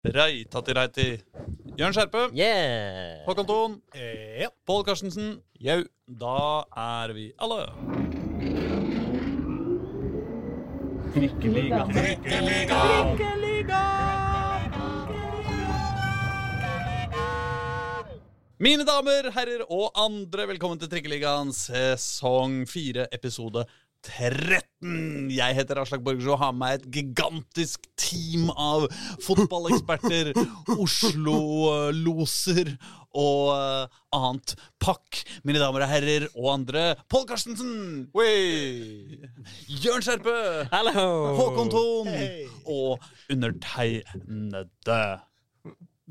Reitati-reiti. Jørn Skjerpe. Yeah! Håkon Thon. Yeah. Pål Karstensen. Jau. Da er vi alle. Trikkeliga. Trikkeliga. Trikkeliga. Mine damer, herrer og andre, velkommen til Trikkeligaen sesong 4, episode 13. Jeg heter Aslak Borgersrud og har med et gigantisk team av fotballeksperter, Oslo-loser og eh, annet pakk. Mine damer og herrer og andre, Pål Karstensen! Wey! Jørn Skjerpe! Hallo! Håkon Thon! Hey. Og undertegnede.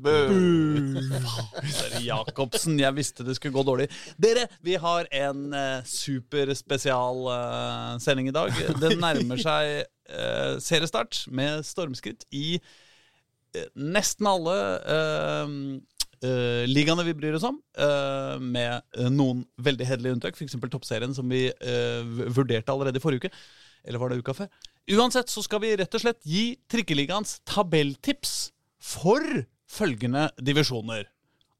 Dere Jacobsen, jeg visste det skulle gå dårlig. Dere, vi har en uh, superspesial uh, sending i dag. Det nærmer seg uh, seriestart med stormskritt i uh, nesten alle uh, ligaene vi bryr oss om, uh, med noen veldig hederlige unntak. F.eks. toppserien, som vi uh, vurderte allerede i forrige uke. Eller var det uka før? Uansett så skal vi rett og slett gi Trikkeligaens tabelltips for følgende divisjoner.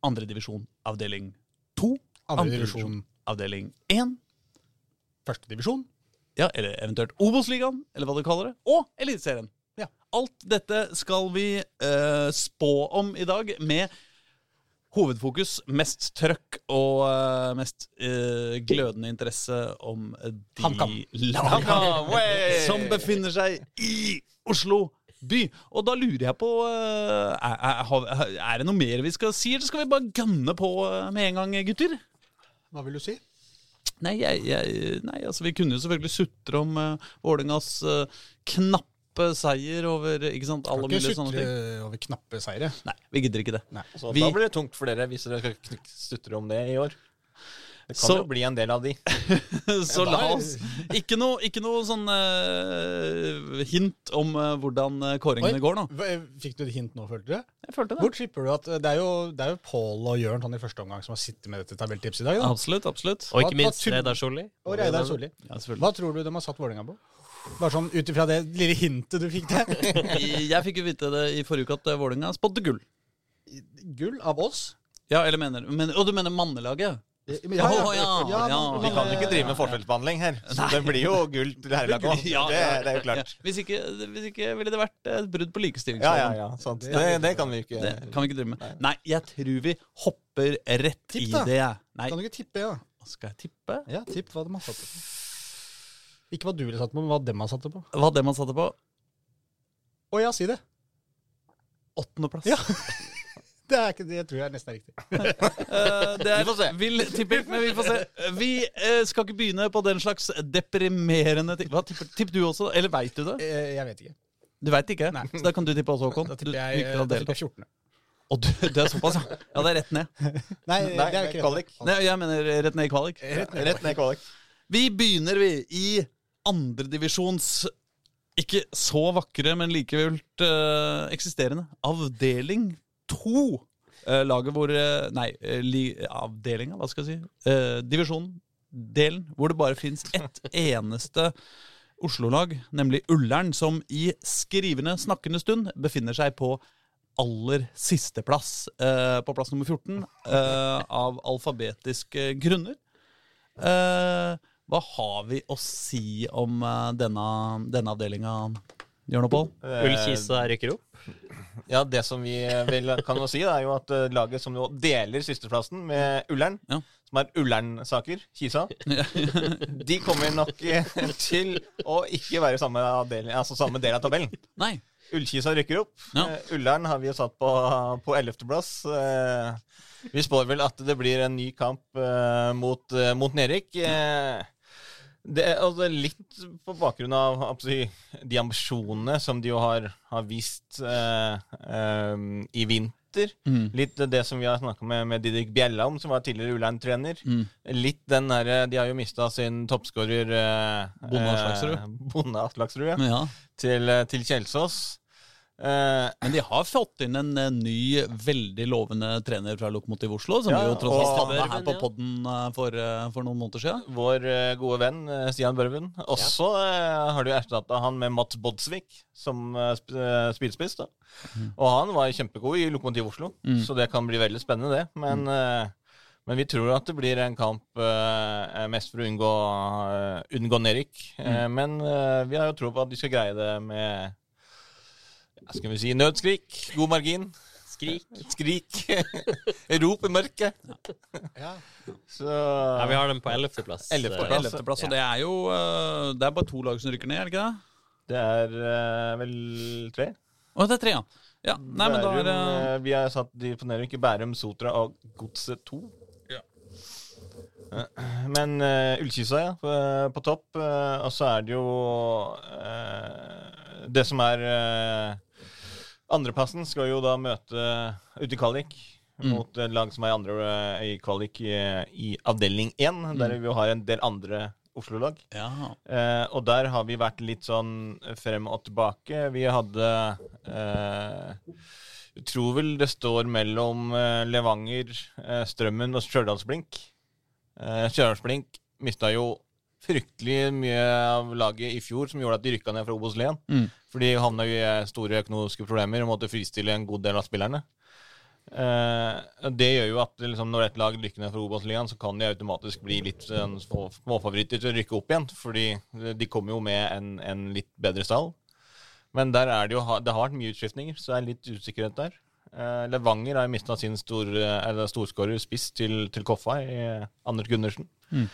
Andre divisjon, avdeling 2. Andre divisjon, avdeling 1. første divisjon. Ja, eller eventuelt Obos-ligaen, eller hva du kaller det. Og Eliteserien. Ja. Alt dette skal vi eh, spå om i dag, med hovedfokus, mest trøkk og eh, mest eh, glødende interesse om de lagene som befinner seg i Oslo by. Og da lurer jeg på eh, er, er, er det noe mer vi skal si, eller skal vi bare gønne på eh, med en gang, gutter? Hva vil du si? Nei, jeg, jeg, nei, altså vi kunne jo selvfølgelig sutre om uh, Vålerengas uh, knappe seier over ikke sant, alle Kan ikke mulige sånne sutre over knappe seire. Nei, vi gidder ikke det. Nei. Så Vi- Da blir det tungt for dere hvis dere skal sutre om det i år. Det kan Så- jo bli en del av de. Så la oss Ikke noe, ikke noe sånn uh, hint om uh, hvordan uh, kåringene Oi, går nå. eh, Fikk du et hint nå, følte du? Jeg følte det. Hvor tipper du at eh, Det er jo, det er jo Pål og Jørn sånn i første omgang som har sittet med dette tabelltipset i dag. da. Absolutt, absolutt. Og ikke minst Reidar Solli. Og Reidar Solli. Ja. Hva tror du de har satt Vålerenga på? Bare sånn ut ifra det lille hintet du fikk der. Jeg fikk jo vite det i forrige uke at Vålerenga spådde gull. Gull av oss? Ja, eller mener, men, Og du mener mannelaget? Ja, ja, ja, ja. ja, Vi kan jo ikke drive med forskjellsbehandling her. Så det blir jo gull til herrelaget òg. Det, det er jo klart. Hvis ikke, hvis ikke ville det vært et brudd på likestillingsloven. ja, ja. Sant. Det, det kan vi ikke Det kan vi ikke drive med. Nei, jeg tror vi hopper rett Tipp, i det. Nei, Kan du ikke tippe, ja? skal jeg tippe? Ja, tipp hva de har satt det på. Ikke hva du ville satt på, men hva dem har satt det på. Hva dem har satt det på? Å ja, si det. Åttendeplass. Ja. Det er ikke det tror jeg nesten er riktig. Eh, det er Vi får se. vill tipping, men vi får se. Vi eh, skal ikke begynne på den slags deprimerende ting. Hva tipper Tipper du også? Eller veit du det? Eh, Jeg vet ikke. Du veit ikke? Nei. Så da kan du tippe også, Håkon. Da tipper du jeg, ikke da tipper jeg 14. Å, du, det er såpass, ja. Ja, det er rett ned. Nei, Nei, det er ikke kvalik. Nei, jeg mener rett ned i kvalik. Rett ned. Rett ned i kvalik. Vi begynner, vi, i andredivisjons ikke så vakre, men likevult uh, eksisterende avdeling to. Uh, laget hvor uh, Nei, uh, avdelinga, hva skal jeg si? Divisjonen, delen, hvor det bare fins ett eneste Oslo-lag, nemlig Ullern, som i skrivende, snakkende stund befinner seg på aller siste plass. på plass nummer 14, eh, av alfabetiske grunner. Hva har vi å si om denne, denne avdelinga, Jørn og Pål? Ullkisa rykker opp. Ja, det som vi vel kan jo si, er jo at eh, laget som nå deler sisteplassen med Ullern, Ja. som er Ullern-saker, Kisa, de kommer nok eh, til å ikke være samme, del, altså samme del av tabellen. Nei. Ullkisa rykker opp. Ja. Eh, Ullern har vi jo satt på, på 11.-plass. Eh, vi spår vel at det blir en ny kamp eh, mot, mot Nerik. Eh, det er altså litt på bakgrunn av si, de ambisjonene som de jo har, har vist eh, eh, i vinter. Mm. Litt det som vi har snakka med, med Didrik Bjella om, som var tidligere Ulein-trener. Mm. Litt den derre De har jo mista sin toppskårer eh, Bonde Aslaksrud. eh, Bonde Aslaksrud, ja Ja. til, eh, til Kjelsås. Eh, Men de har fått inn en eh, ny, veldig lovende trener fra Lokomotiv Oslo, som Ja, vi jo tross alt hadde her på podden eh, for, for noen måneder siden. vår gode venn Stian Børven. Også eh, har du erstatta han med Mats Bodsvik som sp spydspiss. Mm. Og han var kjempegod i Lokomotiv Oslo, Mm. så det kan bli veldig spennende, det. Men, eh, men vi tror at det blir en kamp eh, mest for å unngå, uh, unngå nedrykk. Eh, men eh, vi har jo tro på at de skal greie det med ja, skal vi si nødskrik, god margin. Skrik. Skrik. Rop i mørket. Ja. Så Ja, vi har dem på ellevteplass. Ellevte Eh. Ellevteplass, og det er jo eh, Det er bare to lag som rykker ned, er det ikke det? Det er eh, vel tre? Å, det er tre, ja. ja. Nei, men da er det Vi har satt de på nedrykk i Bærum, Sotra og Godset 2. Ja. Men uh, Ullkisa, ja, på, på topp. Uh, og så er det jo uh, Det som er uh, Andreplassen skal jo da møte ute i kvalik. Mm. Mot lag som er andre eh, i kvalik i, i avdeling 1, der vi har en del andre Oslo-lag. ja. Eh, og der har vi vært litt sånn frem og tilbake. Vi hadde eh, tror vel det står mellom eh, Levanger, eh, Strømmen og Stjørdalsblink. Eh, Stjørdalsblink mista jo fryktelig mye av laget i fjor, som gjorde at de rykka ned fra Obos-Len. Mm. For de havna i eh, store økonomiske problemer og måtte fristille en god del av spillerne. Eh, det gjør jo at liksom, når et lag rykker ned fra Obos-ligaen, så kan de automatisk bli litt små- småfavoritter til å rykke opp igjen. Fordi de kommer jo med en, en litt bedre stall. Men der er det jo det har vært mye utskiftninger, så det er litt usikkerhet der. Eh, Levanger har jo mista sin stor, storskårer spiss til, til Koffa i Anders Gundersen. Mm.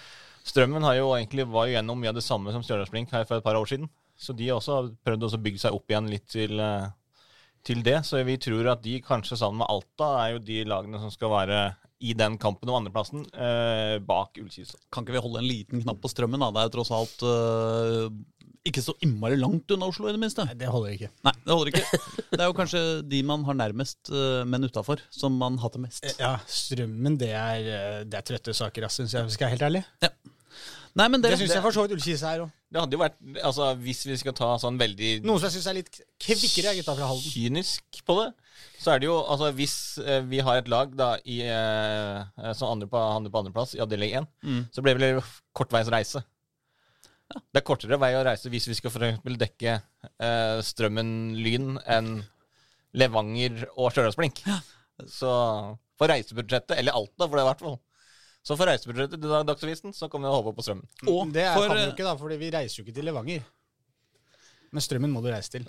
Strømmen har jo egentlig var jo gjennom mye av det samme som Stjørdalsblink her for et par år siden. Så de også har prøvd å bygge seg opp igjen litt til, eh, til det. Så vi tror at de kanskje sammen med Alta er jo de lagene som skal være i den kampen om andreplassen eh, bak Ullkisa. Kan ikke vi holde en liten knapp på strømmen? da? Det er jo tross alt eh, ikke så innmari langt unna Oslo, i det minste. Nei, det holder ikke. Nei, det holder ikke. Det er jo kanskje de man har nærmest, eh, men utafor, som man hater mest. Ja, strømmen, det er, eh, det er trøtte saker, syns jeg, skal jeg være helt ærlig. Nei, men Det dere, syns jeg for så vidt Ullkisa er òg. Det hadde jo vært, altså Hvis vi skal ta sånn veldig Noe som jeg syns er litt kvikkere, er gutta fra Halden. kynisk på det, så er det jo altså Hvis eh, vi har et lag da i eh, som andre på, andre på andreplass i avdeling 1, Mm. så blir det vel kortveis reise. Det er kortere vei å reise hvis vi skal for eksempel dekke eh, Strømmen Lyn enn Levanger og Stjørdalsblink. Så for reisebudsjettet, eller Alta for det i hvert fall, så for reisebudsjettet til Dagsavisen, så kan vi håpe på Strømmen. Og det er, for, kan vi eh, jo ikke, da, fordi vi reiser jo ikke til Levanger. Men strømmen må du reise til.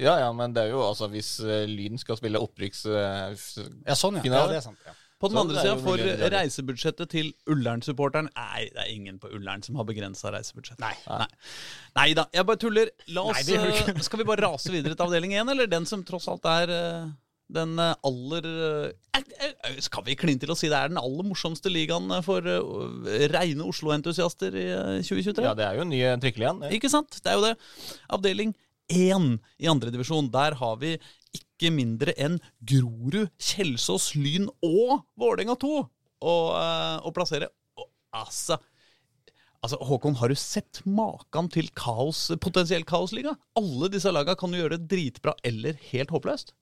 Ja, ja, men det er jo altså hvis eh, Lyn skal spille opprykksfinale eh, Ja, sånn, ja. Ja det er sant. Ja. På den Så andre det er sida, for reisebudsjettet til Ullern-supporteren Nei, det er ingen på Ullern som har begrensa reisebudsjett. Nei. Nei. Nei da, jeg bare tuller. La oss, du eh, skal vi bare rase videre til avdeling 1, eller den som tross alt er eh, den eh, aller eh, eh, Skal vi kline til å si det er den aller morsomste ligaen for reine Oslo-entusiaster i eh, 2023? Ja, det er jo en ny trikkelighet. Ja. Ikke sant? Det er jo det. Avdeling 1 i andredivisjon. Der har vi ikke mindre enn Grorud, Kjelsås, Lyn og Vålerenga 2 å, å plassere. Og, altså Altså, Håkon, har du sett maken til kaos, potensiell kaosliga? Alle disse laga kan jo gjøre det dritbra eller helt håpløst.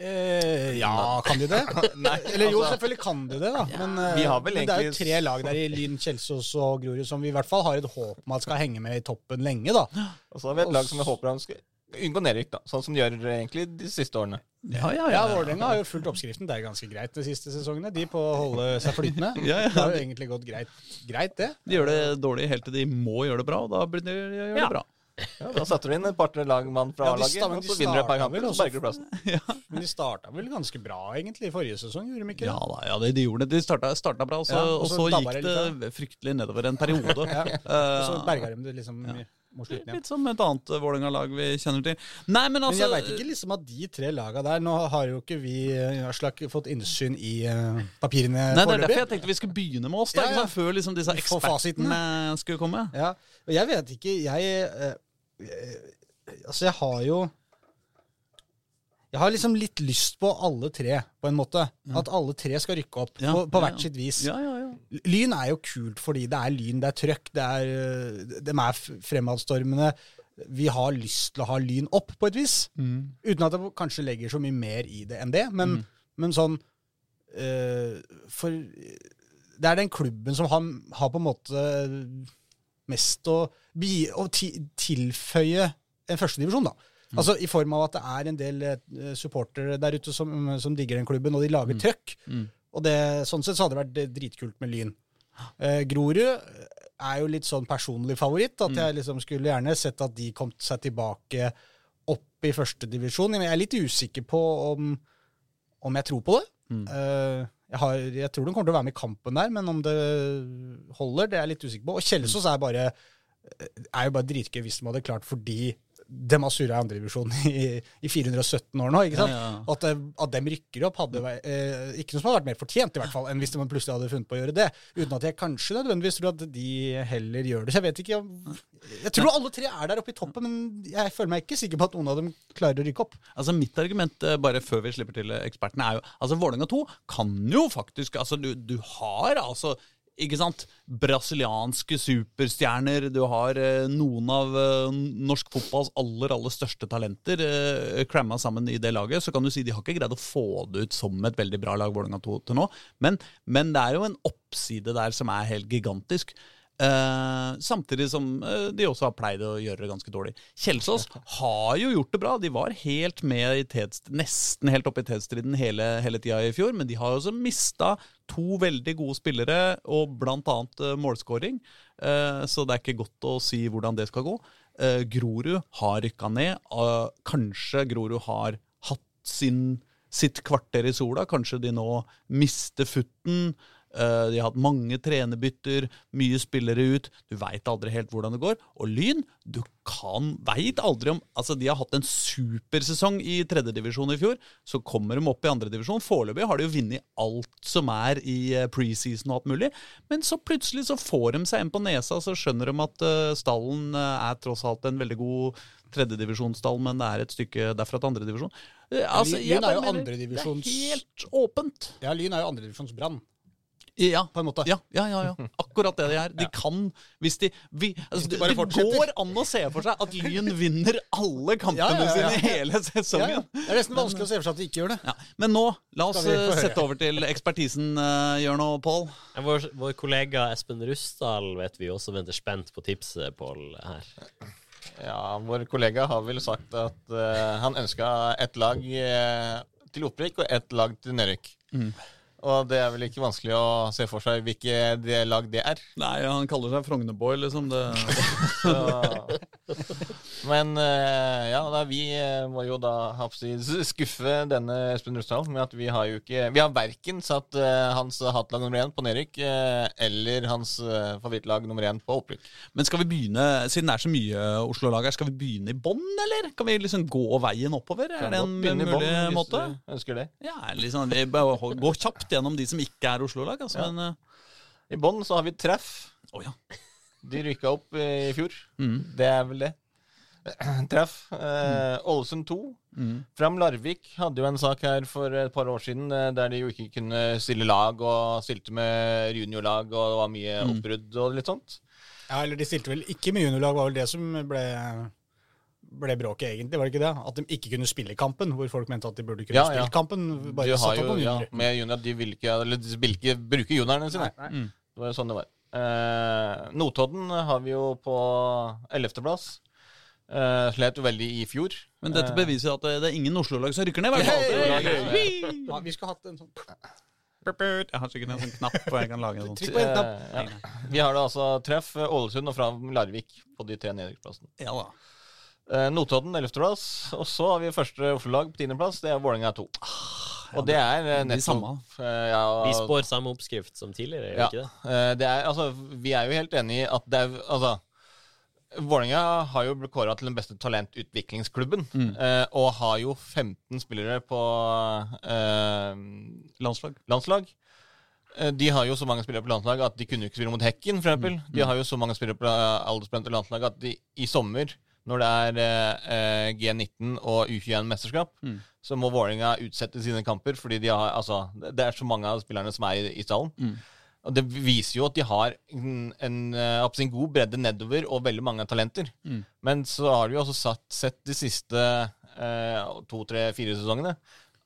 Eh, ja, kan de det? Nei, Eller jo, altså- selvfølgelig kan de det, da. Men, eh, Vi har vel men det er jo tre lag der i Lyn, Kjelsås og Grorud som vi i hvert fall har et håp om at skal henge med i toppen lenge, da. Og så har vi et lag som vi håper han skal unngå nedrykk, da. Sånn som de gjør egentlig de siste årene. Ja, ja, Ja, ja Vålerenga har jo fulgt oppskriften. Det er ganske greit de siste sesongene. De på å holde seg flytende. Ja, ja. Det har jo egentlig gått greit, greit det. De gjør det dårlig helt til de må gjøre det bra, og da blir de gjør det Ja. bra. Ja, da setter du inn et par-tre lagmann fra Ja, A-laget, ja, og så vinner du et par kamper, og så berger du også- Ja. Men de starta vel ganske bra, egentlig, i forrige sesong, gjorde de ikke det? Ja da, ja, de gjorde det. De starta, starta bra, og så, Ja, og og så så gikk det det fryktelig nedover en periode. Ja. Eh, Og så berga de det liksom mot slutten igjen. Litt som et annet eh, Vålerenga-lag vi kjenner til. Nei, men Men altså jeg veit ikke liksom at de tre laga der Nå har jo ikke vi eh, Aslak, fått innsyn i eh, papirene Nei, Det er derfor jeg tenkte vi skulle begynne med oss, da, Ja, ikke ja. sant? før liksom disse ekspertene skulle komme. Ja, og jeg vet ikke Jeg Altså, jeg har jo Jeg har liksom litt lyst på alle tre, på en måte. At alle tre skal rykke opp, Ja, på, på ja, hvert ja. sitt vis. Lyn er jo kult fordi det er lyn, det er trøkk, det er, øh, de er fremadstormende. vi har lyst til å ha Lyn opp, på et vis. Mm. Uten at det kanskje legger så mye mer i det enn det. Men, men sånn uh, For det er den klubben som har, har på en måte mest å, bi, å ti, tilføye en førstedivisjon, da. Altså I form av at det er en del eh, supportere der ute som, som digger den klubben, og de lager trøkk. Mm. Og det, sånn sett så hadde det vært dritkult med Lyn. Eh, Grorud er jo litt sånn personlig favoritt. At jeg liksom skulle gjerne sett at de kom seg tilbake opp i førstedivisjon. Men jeg er litt usikker på om, om jeg tror på det. Mm. Eh, jeg, har, jeg tror de kommer til å være med i kampen der, men om det holder, det er jeg litt usikker på. Og Kjelsås er, bare, er jo bare dritgøy hvis de hadde klart fordi de har surra i andredivisjon i, i 417 år nå. ikke sant? Ja, ja. At, eh, at de rykker opp, hadde eh, ikke noe som hadde vært mer fortjent, i hvert fall, enn hvis de plutselig hadde funnet på å gjøre det. Uten at jeg kanskje nødvendigvis tror at de heller gjør det. Så jeg vet ikke om Jeg tror alle tre er der oppe i toppen, men jeg føler meg ikke sikker på at noen av dem klarer å rykke opp. Altså Mitt argument, eh, bare før vi slipper til ekspertene, er jo Altså Vålerenga 2 kan jo faktisk Altså, du, du har altså ikke sant? Brasilianske superstjerner. Du har eh, noen av eh, norsk fotballs aller aller største talenter eh, cramma sammen i det laget. Så kan du si de har ikke greid å få det ut som et veldig bra lag Vålerenga 2 til nå. Men, men det er jo en oppside der som er helt gigantisk. Eh, samtidig som eh, de også har pleid å gjøre det ganske dårlig. Kjelsås har jo gjort det bra. De var helt med i nesten helt oppe i tetstriden hele, hele tida i fjor, men de har også mista to veldig gode spillere, og blant annet eh, målskåring. Eh, så det er ikke godt å si hvordan det skal gå. Grorud har rykka ned. Kanskje Grorud har hatt sin, sitt kvarter i sola. Kanskje de nå mister futten. Eh, de har hatt mange trenerbytter, mye spillere ut. Du veit aldri helt hvordan det går. Og Lyn, du kan veit aldri om Altså, de har hatt en supersesong i tredjedivisjon i fjor. Så kommer de opp i andredivisjon. Foreløpig har de jo vunnet alt som er i eh, preseason og alt mulig. Men så plutselig så får de seg en på nesa, så skjønner de at eh, stallen er tross alt en veldig god tredjedivisjonsstall, men det er et stykke derfra til andredivisjon. Altså, Lyn er jo andredivisjons-. Det er helt åpent. Ja, Lyn er jo andredivisjons Brann, Ja, på en måte. ja, ja, ja, ja. Akkurat det de er. De kan Hvis de vi, altså, Det det går an å se for seg at Lyn vinner alle kampene Ja, ja, ja. sine hele sesongen. ja. Det er nesten vanskelig å se for seg at de ikke gjør det. Ja. Men nå, la oss sette over til ekspertisen, uh, Jørn og Pål. Vår, vår kollega Espen Rustdal vet vi også venter spent på tipset, Pål, her. Ja, vår kollega har vel sagt at uh, han ønska ett lag uh, til opprykk og ett lag til nedrykk. Og det er vel ikke vanskelig å se for seg hvilke det lag det er. Nei, han kaller seg Frognerboy, liksom. Det. Men eh, ja, da, vi eh, må jo da skuffe denne Espen Rustdal med at vi har jo ikke Vi har verken satt eh, hans hatlag nummer én på nedrykk eller hans favorittlag nummer én på opprykk. men skal vi begynne, siden det er så mye Oslo-lag her, skal vi begynne i bånn, eller? Kan vi liksom gå veien oppover? Er det en mulig mulig hvis måte? du ønsker det. Ja, liksom, vi bare gå kjapt gjennom de som ikke er Oslo-lag. Altså, Ja. men, eh, I bånn så har vi treff. Oh, ja. De rykka opp i fjor. Mm. Det er vel det. Treff. Eh, Ålesund 2. Mm. Fram Larvik hadde jo en sak her for et par år siden eh, der de jo ikke kunne stille lag, og stilte med juniorlag, og det var mye Mm. oppbrudd og litt sånt. Ja, eller de stilte vel ikke med juniorlag, var vel det som ble, ble bråket, egentlig. Var det ikke det? At de ikke kunne spille kampen, hvor folk mente at de burde kunne Ja, ja. spille kampen. Bare satt opp jo, noen ja, med junior, de vil ikke, eller de vil ikke bruke juniorene sine. Nei, nei. Mm. Det var jo sånn det var. Eh, Notodden har vi jo på 11.-plass. Eh, slet jo veldig i fjor. Men dette Eh, beviser at det, det er ingen Oslo-lag som rykker ned. i hvert fall. Ja, vi skulle hatt en sånn Jeg har sikkert en sånn knapp hvor jeg kan lage en sånn. Trykk på en knapp. eh, ja. Vi har da altså treff Ålesund og fra Larvik på de tre nederlagsplassene. Ja da. Eh, Notodden 11.-plass. Og så har vi første Oslo-lag på 10.-plass. Det er Vålerenga 2. Og det er eh, de nettopp samme. eh, ja, Vi spår samme oppskrift som tidligere, gjør vi Ja. ikke det? Eh, det er, altså, vi er jo helt enig i at det er Altså, Vålerenga har jo blitt kåra til den beste talentutviklingsklubben. Mm. eh, og har jo 15 spillere på eh, Landslag. landslag. De har jo så mange spillere på landslag at de kunne jo ikke spille mot Hekken, for eksempel. Mm. De har jo så mange spillere på aldersbestemte landslag at de i sommer, når det er eh, eh, G19 og U21-mesterskap, Mm. så må Vålerenga utsette sine kamper fordi de har, altså, det er så mange av spillerne som er i, i stallen. Mm. Og det viser jo at de har en, en, eh, en god bredde nedover og veldig mange talenter. Mm. Men så har de jo også satt, sett de siste eh, to, tre, fire sesongene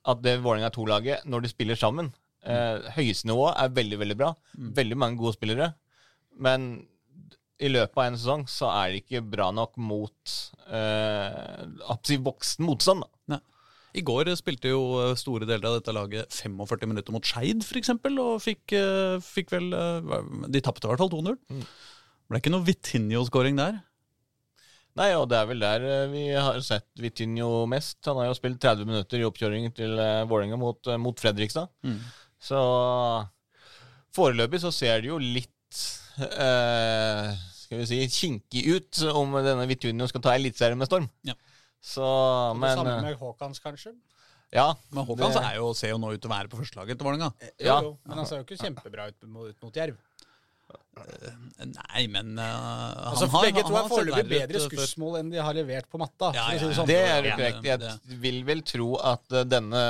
at det Vålerenga 2-laget, når de spiller sammen eh, Høyeste nivå er veldig, veldig bra. Veldig mange gode spillere. Men i løpet av en sesong så er det ikke bra nok mot eh, voksen motstand. da. I går spilte jo store deler av dette laget 45 minutter mot Skeid, f.eks., og fikk, eh, fikk vel eh, De tapte i hvert fall 2-0. Mm. Ble ikke noe Vitinho-skåring der. Nei, og det er vel der eh, vi har sett Vitinho mest. Han har jo spilt 30 minutter i oppkjøringen til Vålerenga mot, eh, mot Fredrikstad. Mm. Så foreløpig så ser det jo litt eh, skal vi si kinkig ut om denne Vitunio skal ta Eliteserien med storm. Ja. Så, det samme eh, med Haakons, kanskje. Ja. Men Håkans det- er jo, ser jo nå ut til å være på førstelaget til Vålerenga. Ja. Jo, jo, men han ser jo ikke kjempebra ut mot, ut mot Jerv. Nei, men uh, Altså, begge to er foreløpig bedre skussmål enn de har levert på matta. Ja, ja, ja, det sånn. Er jo korrekt. Jeg vil vel tro at eh, denne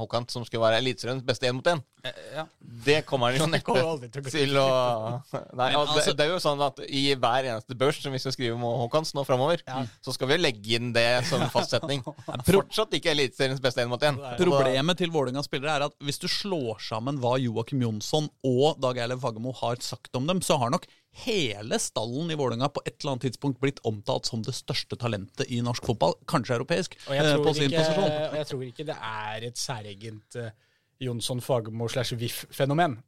Håkan, som skulle være Eliteseriens beste én mot én, Ja. det kommer han jo neppe til å til å Nei, Men og det, altså- det er jo sånn at i hver eneste børs som vi skal skrive om Håkans nå framover, Ja. så skal vi legge inn det som fastsetning. Fortsatt ikke Eliteseriens beste én mot én. Problemet til Vålerengas spillere er at hvis du slår sammen hva Joakim Jonsson og Dag Eilev Fagermo har sagt om dem, så har nok hele stallen i Vålerenga på et eller annet tidspunkt blitt omtalt som det største talentet i norsk fotball, kanskje europeisk, eh, tror, på sin ikke, posisjon. og jeg tror ikke det er et særegent uh, Jonsson Fagermo slash VIF-fenomen.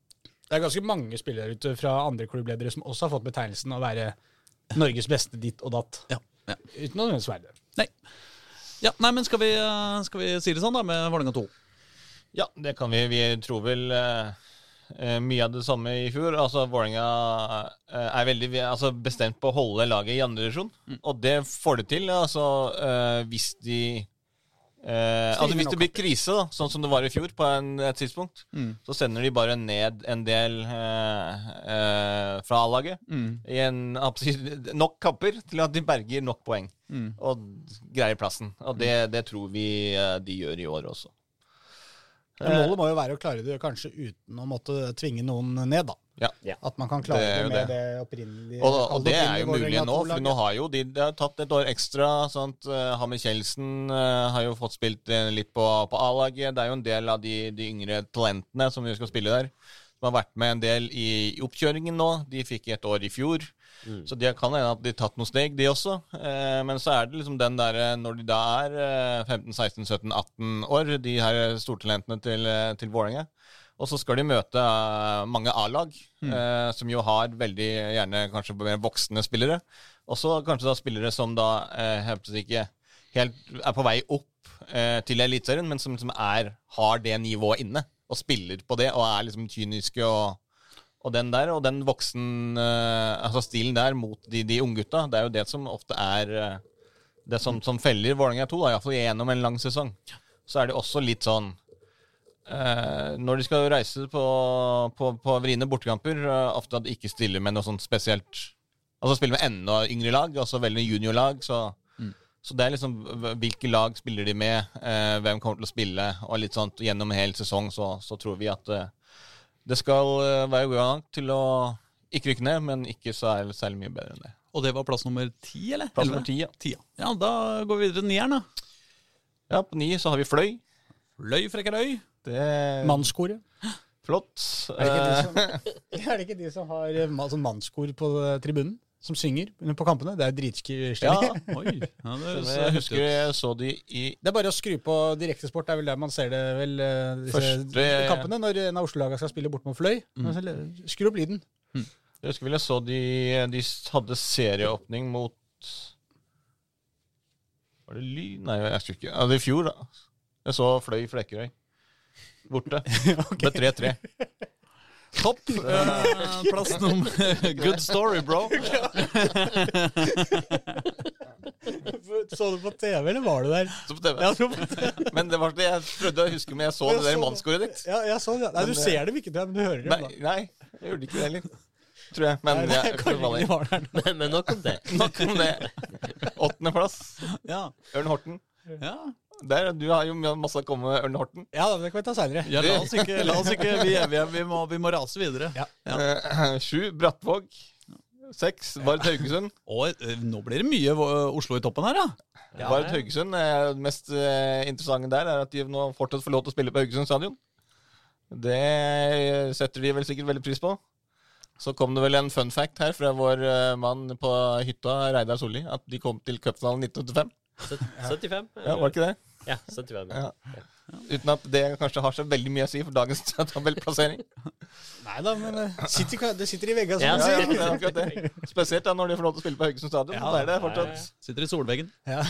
Det er ganske mange spillere ute fra andre klubbledere som også har fått betegnelsen å være Norges beste ditt og datt. Ja, ja. Uten å nødvendigvis være det. Nei. Ja, nei, men skal vi, eh, skal vi si det sånn, da, med Vålerenga 2? Ja, det kan vi. Vi tror vel eh, mye av det samme i fjor. Altså, Vålerenga eh, er veldig altså, bestemt på å holde laget i andre divisjon. Og det får de til altså, eh, hvis de eh, altså Hvis det blir krise, da, sånn som det var i fjor, på en, et tidspunkt, Mm. så sender de bare ned en del eh, eh, fra A-laget. Mm. I en, nok kamper til at de berger nok poeng. Mm. Og greier plassen. Og det, det tror vi eh, de gjør i år også. Men målet må jo være å klare det kanskje uten å måtte tvinge noen ned, da. Ja. Ja. At man kan klare Det det, med det. det, opprinnelige Og, og det er jo mulig nå, for nå har jo de, de har tatt et år ekstra. Sant? Eh, Hammer Kjeldsen eh, har jo fått spilt eh, litt på, på A-laget. Det er jo en del av de, de yngre talentene som vi skal spille der, som har vært med en del i, i oppkjøringen nå. De fikk et år i fjor. Mm. Så de kan hende at de har tatt noen steg, de også. Eh, men så er det liksom den derre Når de da er eh, 15-16-17-18 år, de her stortalentene til, eh, til Vålerenga, og så skal de møte eh, mange A-lag, eh, som jo har veldig gjerne kanskje mer voksne spillere. Og så kanskje da spillere som da eh, helt ikke helt er på vei opp eh, til Eliteserien, men som liksom er, har det nivået inne, og spiller på det, og er liksom kyniske og og den der, og den voksen eh, altså stilen der mot de, de unggutta, det er jo det som ofte er eh, det som, som feller Vålerenga 2, da, iallfall gjennom en lang sesong. Så er det også litt sånn eh, Når de skal reise på, på, på vriene bortekamper, eh, ofte at de ikke stiller med noe sånt spesielt Altså spiller med enda yngre lag, altså veldig juniorlag. Så, så det er liksom hvilke lag spiller de med, eh, hvem kommer til å spille, og litt sånt gjennom en hel sesong, så, så tror vi at eh, det skal eh, være god nok til å ikke rykke ned, men ikke så er det særlig mye bedre enn det. Og det var plass nummer ti, eller? Plass nummer ti, ja. 10, ja. ja, da går vi videre til nieren, da. Ja, på ni så har vi Fløy. Fløy Frekkerøy. Det er Mannskoret. flott. Er det, ikke de Eh, som, er det ikke de som har eh, sånn mannskor på eh, tribunen? Som synger på kampene? Det er ja. Oi. Ja, det jeg husker jeg så de i Det er bare å skru på direktesport. Det er vel der man ser det vel, eh, disse Første- kampene. Når en av Oslo-lagene skal spille bort mot Fløy. Mm. Skru opp lyden. Jeg husker vel jeg så de, de hadde serieåpning mot Var det Ly? Nei, jeg husker ikke. Ja, det er i fjor, da. Jeg så Fløy Flekkerøy. Borte. Med 3-3. Topp. Uh, plass nummer Good story, bro. Så du på TV, eller var du der? Så på TV. Ja, så på TV. Men det var det jeg prøvde å huske, men jeg så Jeg det der i mannskoret ditt. Ja, jeg så det. Nei, du ser dem ikke, men du hører dem. Nei, nei, jeg gjorde ikke det heller. Tror jeg. Men Nei, nei, jeg, ikke var der. Men, men nok om det. nok om det. Åttendeplass. Ja. Ørn Horten. ja. Der, du har jo masse å komme med, Ørne Horten. Ja, det kan vi ta seinere. Ja, la oss ikke, la oss ikke vi, vi, vi, må, vi må rase videre. Ja. Ja. Sju, Brattvåg. Seks, Vard Haugesund. Og eh, nå blir det mye eh, Oslo i toppen her, da. Ja, Vard ja. Haugesund det mest eh, interessante der, er at de nå fortsatt får lov til å spille på Haugesund stadion. Det setter de vel sikkert veldig pris på. Så kom det vel en fun fact her fra vår eh, mann på hytta, Reidar Solli, at de kom til cupfinalen 1985. 75? Ja, var det ikke det? Ja, 75. Ja. Uten at det kanskje har så veldig mye å si for dagens tabellplassering. Nei da, men det sitter, det sitter i veggene, som Ja, man sier. Ja, det. Spesielt da når de får lov til å spille på Haugesund stadion. Ja, det er det fortsatt Sitter i solveggen. Ja.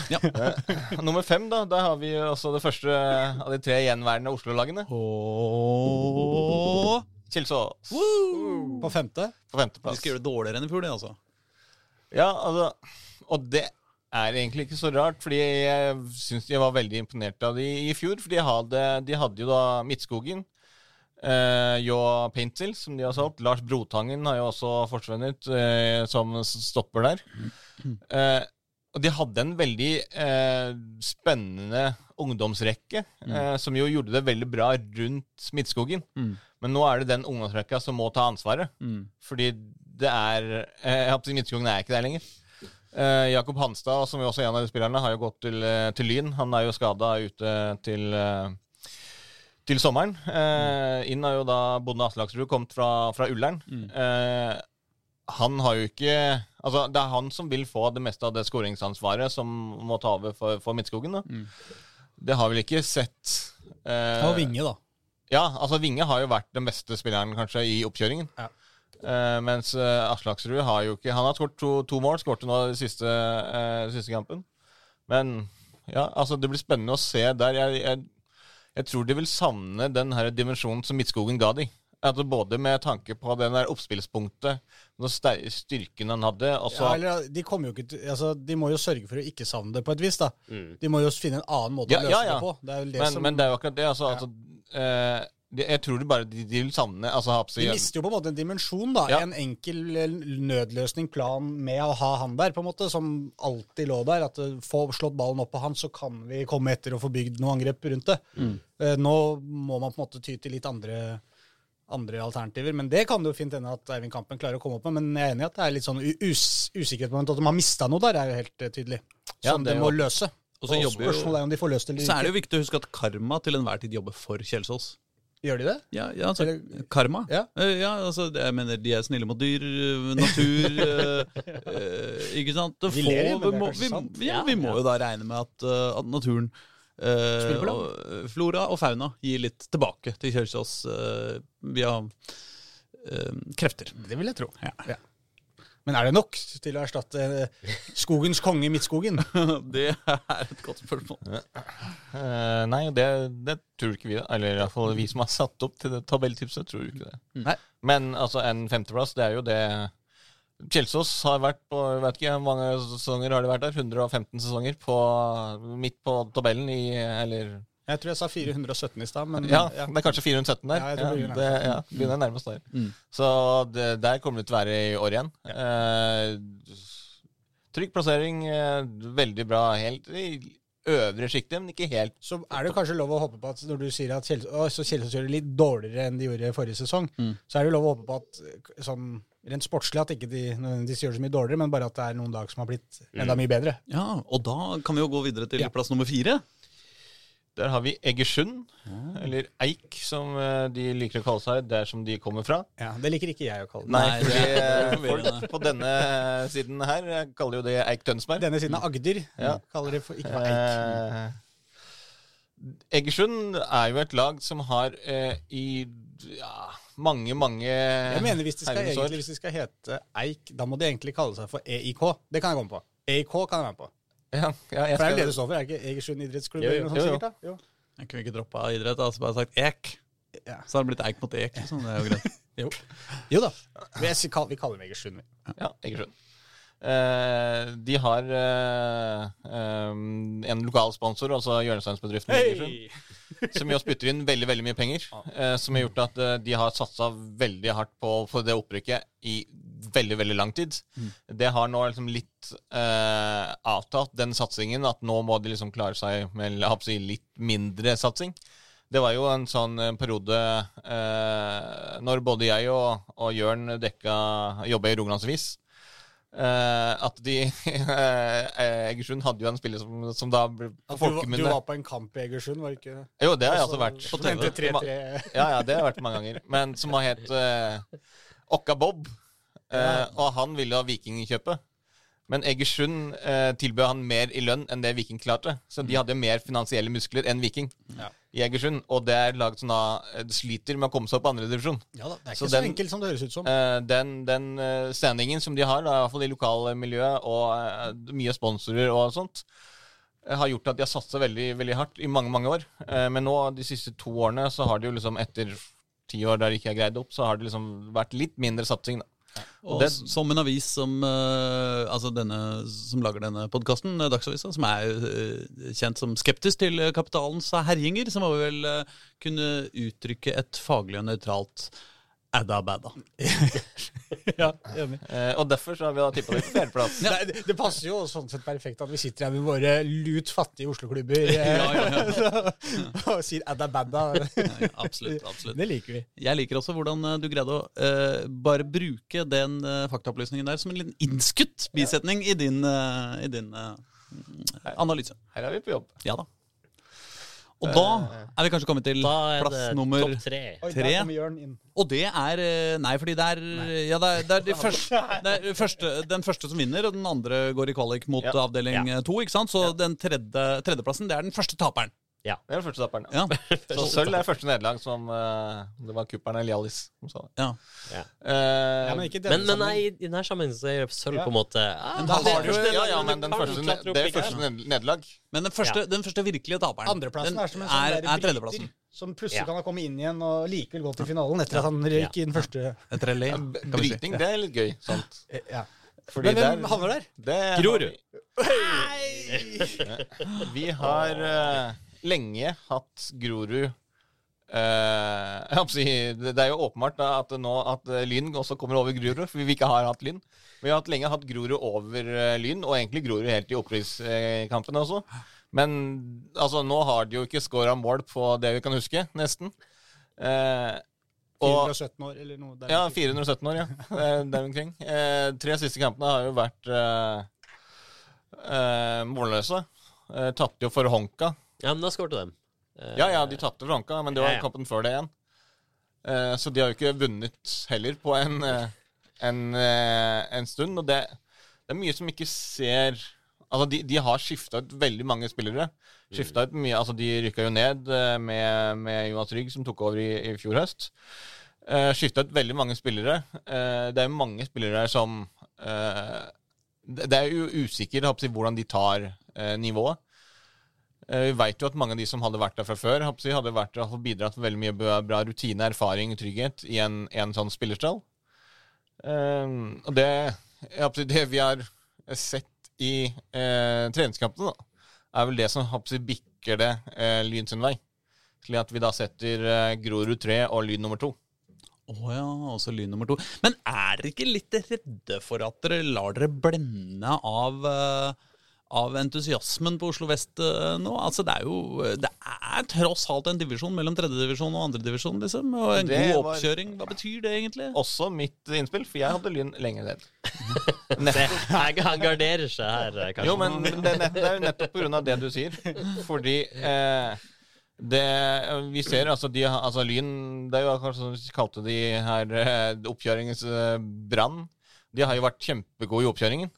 Nummer fem, da. Der har vi også det første av de tre gjenværende Oslo-lagene. Og Kjelsås På femte. på De skal gjøre det dårligere enn i fjor, de, altså. Ja, altså, og det er egentlig ikke så rart, fordi jeg syns de var veldig imponert av de i fjor. For de hadde, de hadde jo da Midtskogen, eh, Jå Paintsil, som de har solgt. Lars Brotangen har jo også forsvunnet eh, som stopper der. Eh, og de hadde en veldig eh, spennende ungdomsrekke, eh, som jo gjorde det veldig bra rundt Midtskogen. Mm. Men nå er det den ungdomsrekka som må ta ansvaret. Mm. Fordi det er eh, Jeg Midtskogen er ikke der lenger. Eh, Jakob Hanstad, som jo også er en av de spillerne, har jo gått til, eh, til Lyn. Han er jo skada ute til, eh, til sommeren. Eh, inn har jo da Bonde Aslaksrud kommet fra, fra Ullern. Eh, han har jo ikke Altså, det er han som vil få det meste av det skåringsansvaret som må ta over for, for Midtskogen. da. Det har vel ikke sett eh, Ta Vinge, da. ja, altså Vinge har jo vært den beste spilleren kanskje i oppkjøringen. Ja. Eh, mens uh, Aslaksrud har jo ikke Han har skåret to, to mål, skåret nå den siste, uh, siste kampen. Men ja, altså det blir spennende å se der. Jeg, jeg, jeg tror de vil savne den her dimensjonen som Midtskogen ga de. Altså Både med tanke på den der oppspillspunktet, den styrken han hadde. også... Ja, eller, de, kommer jo ikke til, altså, de må jo sørge for å ikke savne det på et vis. da. Mm. De må jo finne en annen måte Ja, å løse ja, ja. det på. Det er men, som... men det er jo akkurat det. Altså, altså eh, Jeg tror det bare de, de vil savne altså, De mister jo på en måte en dimensjon, da. Ja. En enkel eh, nødløsning, plan med å ha han der, på en måte, som alltid lå der. At eh, få slått ballen opp på han, så kan vi komme etter og få bygd noe angrep rundt det. Mm. Nå må man på en måte ty til litt andre, andre alternativer. Men det kan det jo fint hende at Eivind Kampen klarer å komme opp med. Men jeg er enig i at det er litt sånn us usikkerhet på at de har mista noe der, er jo helt eh, tydelig. Ja, Som det de må jo- løse. Og Og så jo spørsmålet er om de får løst det eller Så er det jo viktig å huske at Karma til enhver tid jobber for Kjelsås. Gjør de det? Ja, ja altså, Eller- Karma. Ja. Eh, ja, altså, jeg mener, de er snille mot dyr, eh, natur eh, eh, Ikke sant? Få, Vi ler, men det er må, kanskje vi, sant. ja, Ja, vi må ja. jo da regne med at, at naturen eh, eh, Flora og fauna gir litt tilbake til Kjelsås uh, via krefter. Det vil jeg tro. Ja. Men er det nok til å erstatte eh, skogens konge Midtskogen? det er et godt spørsmål. Uh, nei, det, det tror ikke vi. da. Eller i hvert fall vi som har satt opp til det tabelltipset, tror ikke det. Nei. Men altså, en femteplass, det er jo det Kjelsås har vært på jeg vet ikke hvor mange sesonger har de vært der? 115 sesonger på, midt på tabellen i Eller Jeg tror jeg sa 417 i stad, men Ja, det er kanskje 417 der. Ja, jeg tror det begynner det, ja, begynner nærmest der. Mm. Så det, der kommer det til å være i år igjen. Eh, trygg plassering, eh, veldig bra. Helt i øvre sjiktet, men ikke helt Så er det kanskje lov å håpe på at når du sier at Kjelsås, gjør det litt dårligere enn de gjorde forrige sesong, Mm. så er det lov å håpe på at sånn rent sportslig at ikke de nødvendigvis gjør det så mye dårligere, men bare at det er noen lag som har blitt enda mye bedre. Ja, og da kan vi jo gå videre til Ja. plass nummer fire. Der har vi Egersund, eller Eik, som eh, de liker å kalle seg der som de kommer fra. Ja, Det liker ikke jeg å kalle det. Nei, Nei, det fordi eh, folk på denne siden her kaller jo det Eik Tønsberg. Denne siden av Agder Ja. kaller det for, ikke for Eik. Eh, Egersund er jo et lag som har eh, i ja, mange, mange Jeg mener hvis de, skal, egentlig, hvis de skal hete Eik, da må de egentlig kalle seg for EIK. Det kan jeg komme på. EIK kan jeg være med på. Ja, ja, jeg For det er skal- det det står for, er ikke Egersund idrettsklubb? Jo, jo, eller noe sånt jo, jo. sikkert da? Jo. Jeg kunne ikke droppa idrett, altså bare sagt ek. Ja. Så har det blitt eik mot ek. Liksom. Det er jo greit. Jo. jo da. Vi, jeg, vi kaller dem Egersund. vi. Ja, Egersund. Eh, de har eh, eh, en lokal sponsor, altså hjørnesteinsbedriften Egersund, som jo spytter inn veldig veldig mye penger. som har gjort at de har satsa veldig hardt på for det opprykket i veldig veldig lang tid. Det har nå liksom litt avtatt, den satsingen, at nå må de liksom klare seg med litt mindre satsing. Det var jo en sånn periode eh, når både jeg og, og Jørn dekka jobba i Rogalandsvis. Eh, at de uh, Egersund hadde jo en spiller som, som da ble At du, var- du var på en kamp i Egersund, var det ikke? Jo, det har jeg altså vært. På TV 3-3. Ja, ja, det har jeg vært mange ganger. Men som har het uh, Okka Bob. Eh, og han ville ha Viking kjøpe. Men Egersund eh, tilbød han mer i lønn enn det Viking klarte. Så de hadde mer finansielle muskler enn Viking Ja. i Egersund. Og det er laget som da eh, sliter med å komme seg opp på andredivisjon. Ja da, det er ikke så, den- enkelt som det høres ut som. Eh, den den eh, standingen som de har, da, i hvert fall i lokalmiljøet, og eh, mye sponsorer og sånt, eh, har gjort at de har satsa veldig veldig hardt i mange mange år. Eh, men nå, de siste to årene, så har det jo liksom etter ti år der de ikke har greid opp, så har det liksom vært litt mindre satsing. da. Og det- som en avis som, uh, altså denne, som lager denne podkasten, Dagsavisa, som er uh, kjent som skeptisk til eh, kapitalens herjinger, så må vi vel uh, kunne uttrykke et faglig og nøytralt adda badda. ja, enig. Eh, og derfor så har vi da tippa det på fjerdeplass. Det, det passer jo sånn sett perfekt at vi sitter her med våre lut fattige Oslo-klubber eh, Ja, ja, og sier adda badda. Ja, absolutt. absolutt. Det liker vi. Jeg liker også hvordan eh, du greide å uh, bare bruke den uh, faktaopplysningen der som en liten innskutt bisetning i din, uh, i din analyse. Her er vi på jobb. Ja da. Og da er vi kanskje kommet til Da er plass det nummer tre. Oi, Tre. der kommer Jørn inn. Og det er eh, Nei, fordi det er Ja, det er, det er, de første, det er første, den første som vinner, og den andre går i kvalik mot Ja. avdeling Ja. to. ikke sant? Så den tredje, tredjeplassen, det er den første taperen. Ja. Det er den første tapperen. Ja. Så sølv er første nederlag som uh, Det var kupperen eller Hjallis som sa det. ja. Ja. Uh, Ja, men ikke Men, men nei, i denne sammenhengen så er sølv Ja. på en måte ah, Men da det har du- ja, ja, men den første, det er første nederlag. Men den første, den første virkelige taperen Andreplassen er som en sånn er, er tredjeplassen. som plutselig Ja. kan ha kommet inn igjen og likevel gå til finalen etter at han røyk i den første. Relé. Ja, kan si. Bryting, det er litt gøy. Sant? Eh, Ja. Fordi Men hvem havner der? Grorud. Vi, vi har eh, lenge hatt Grorud eh, si, Det er jo åpenbart da, at, nå, at eh, Lyn også kommer over Grorud, for vi ikke har hatt Lyn. Vi har hatt lenge hatt Grorud over eh, Lyn, og egentlig Grorud helt i opprykkskampene også. Men altså, nå har de jo ikke scora mål på det vi kan huske, nesten. Eh, og, 417 år, eller noe der. ja, 417 år, ja. Der omkring. Eh, tre siste kampene har jo vært eh, eh, målløse. Eh, Tapte jo for Honka. Ja, men da skårte de. Eh, Ja, ja, de tapte for Anka, men det var Ja, ja. kampen før det igjen. Eh, så de har jo ikke vunnet heller på en, eh, en, en stund. Og det, det er mye som ikke ser Altså, de, de har skifta ut veldig mange spillere. Skifta ut mye, altså De rykka jo ned med, med Jonas Rygg, som tok over i, i fjor høst. Uh, skifta ut veldig mange spillere. Uh, det er jo mange spillere som uh, det, er jo usikkert hvordan de tar nivået. Eh, Vi vet jo at mange av de som hadde vært der fra før, hadde vært, der bidratt med veldig mye bra, rutine, erfaring trygghet i en, en sånn spillerstall. Um, og det, det vi har sett i eh, treningskampene, da, er vel det som jeg, bikker det eh, Lyn sin vei. Slik at vi da setter eh, Grorud 3 og Lyn nummer 2. Å ja, også lyn nummer to. Men er dere ikke litt redde for at dere lar dere blende av, eh, av entusiasmen på Oslo vest eh, nå? Altså, det er jo Det er tross alt en divisjon mellom tredjedivisjon og andredivisjon, liksom. Og en Det god oppkjøring. Hva betyr det egentlig? Også mitt innspill, for jeg hadde Lyn lenger ned. Han garderer seg her, eh, kanskje. Jo, men det, er nett- det er jo nettopp pga. det du sier. Fordi eh, det Vi ser altså de altså Lyn Det er jo kanskje som vi kalte de her eh, oppkjøringens eh, brann. De har jo vært kjempegode i oppkjøringen.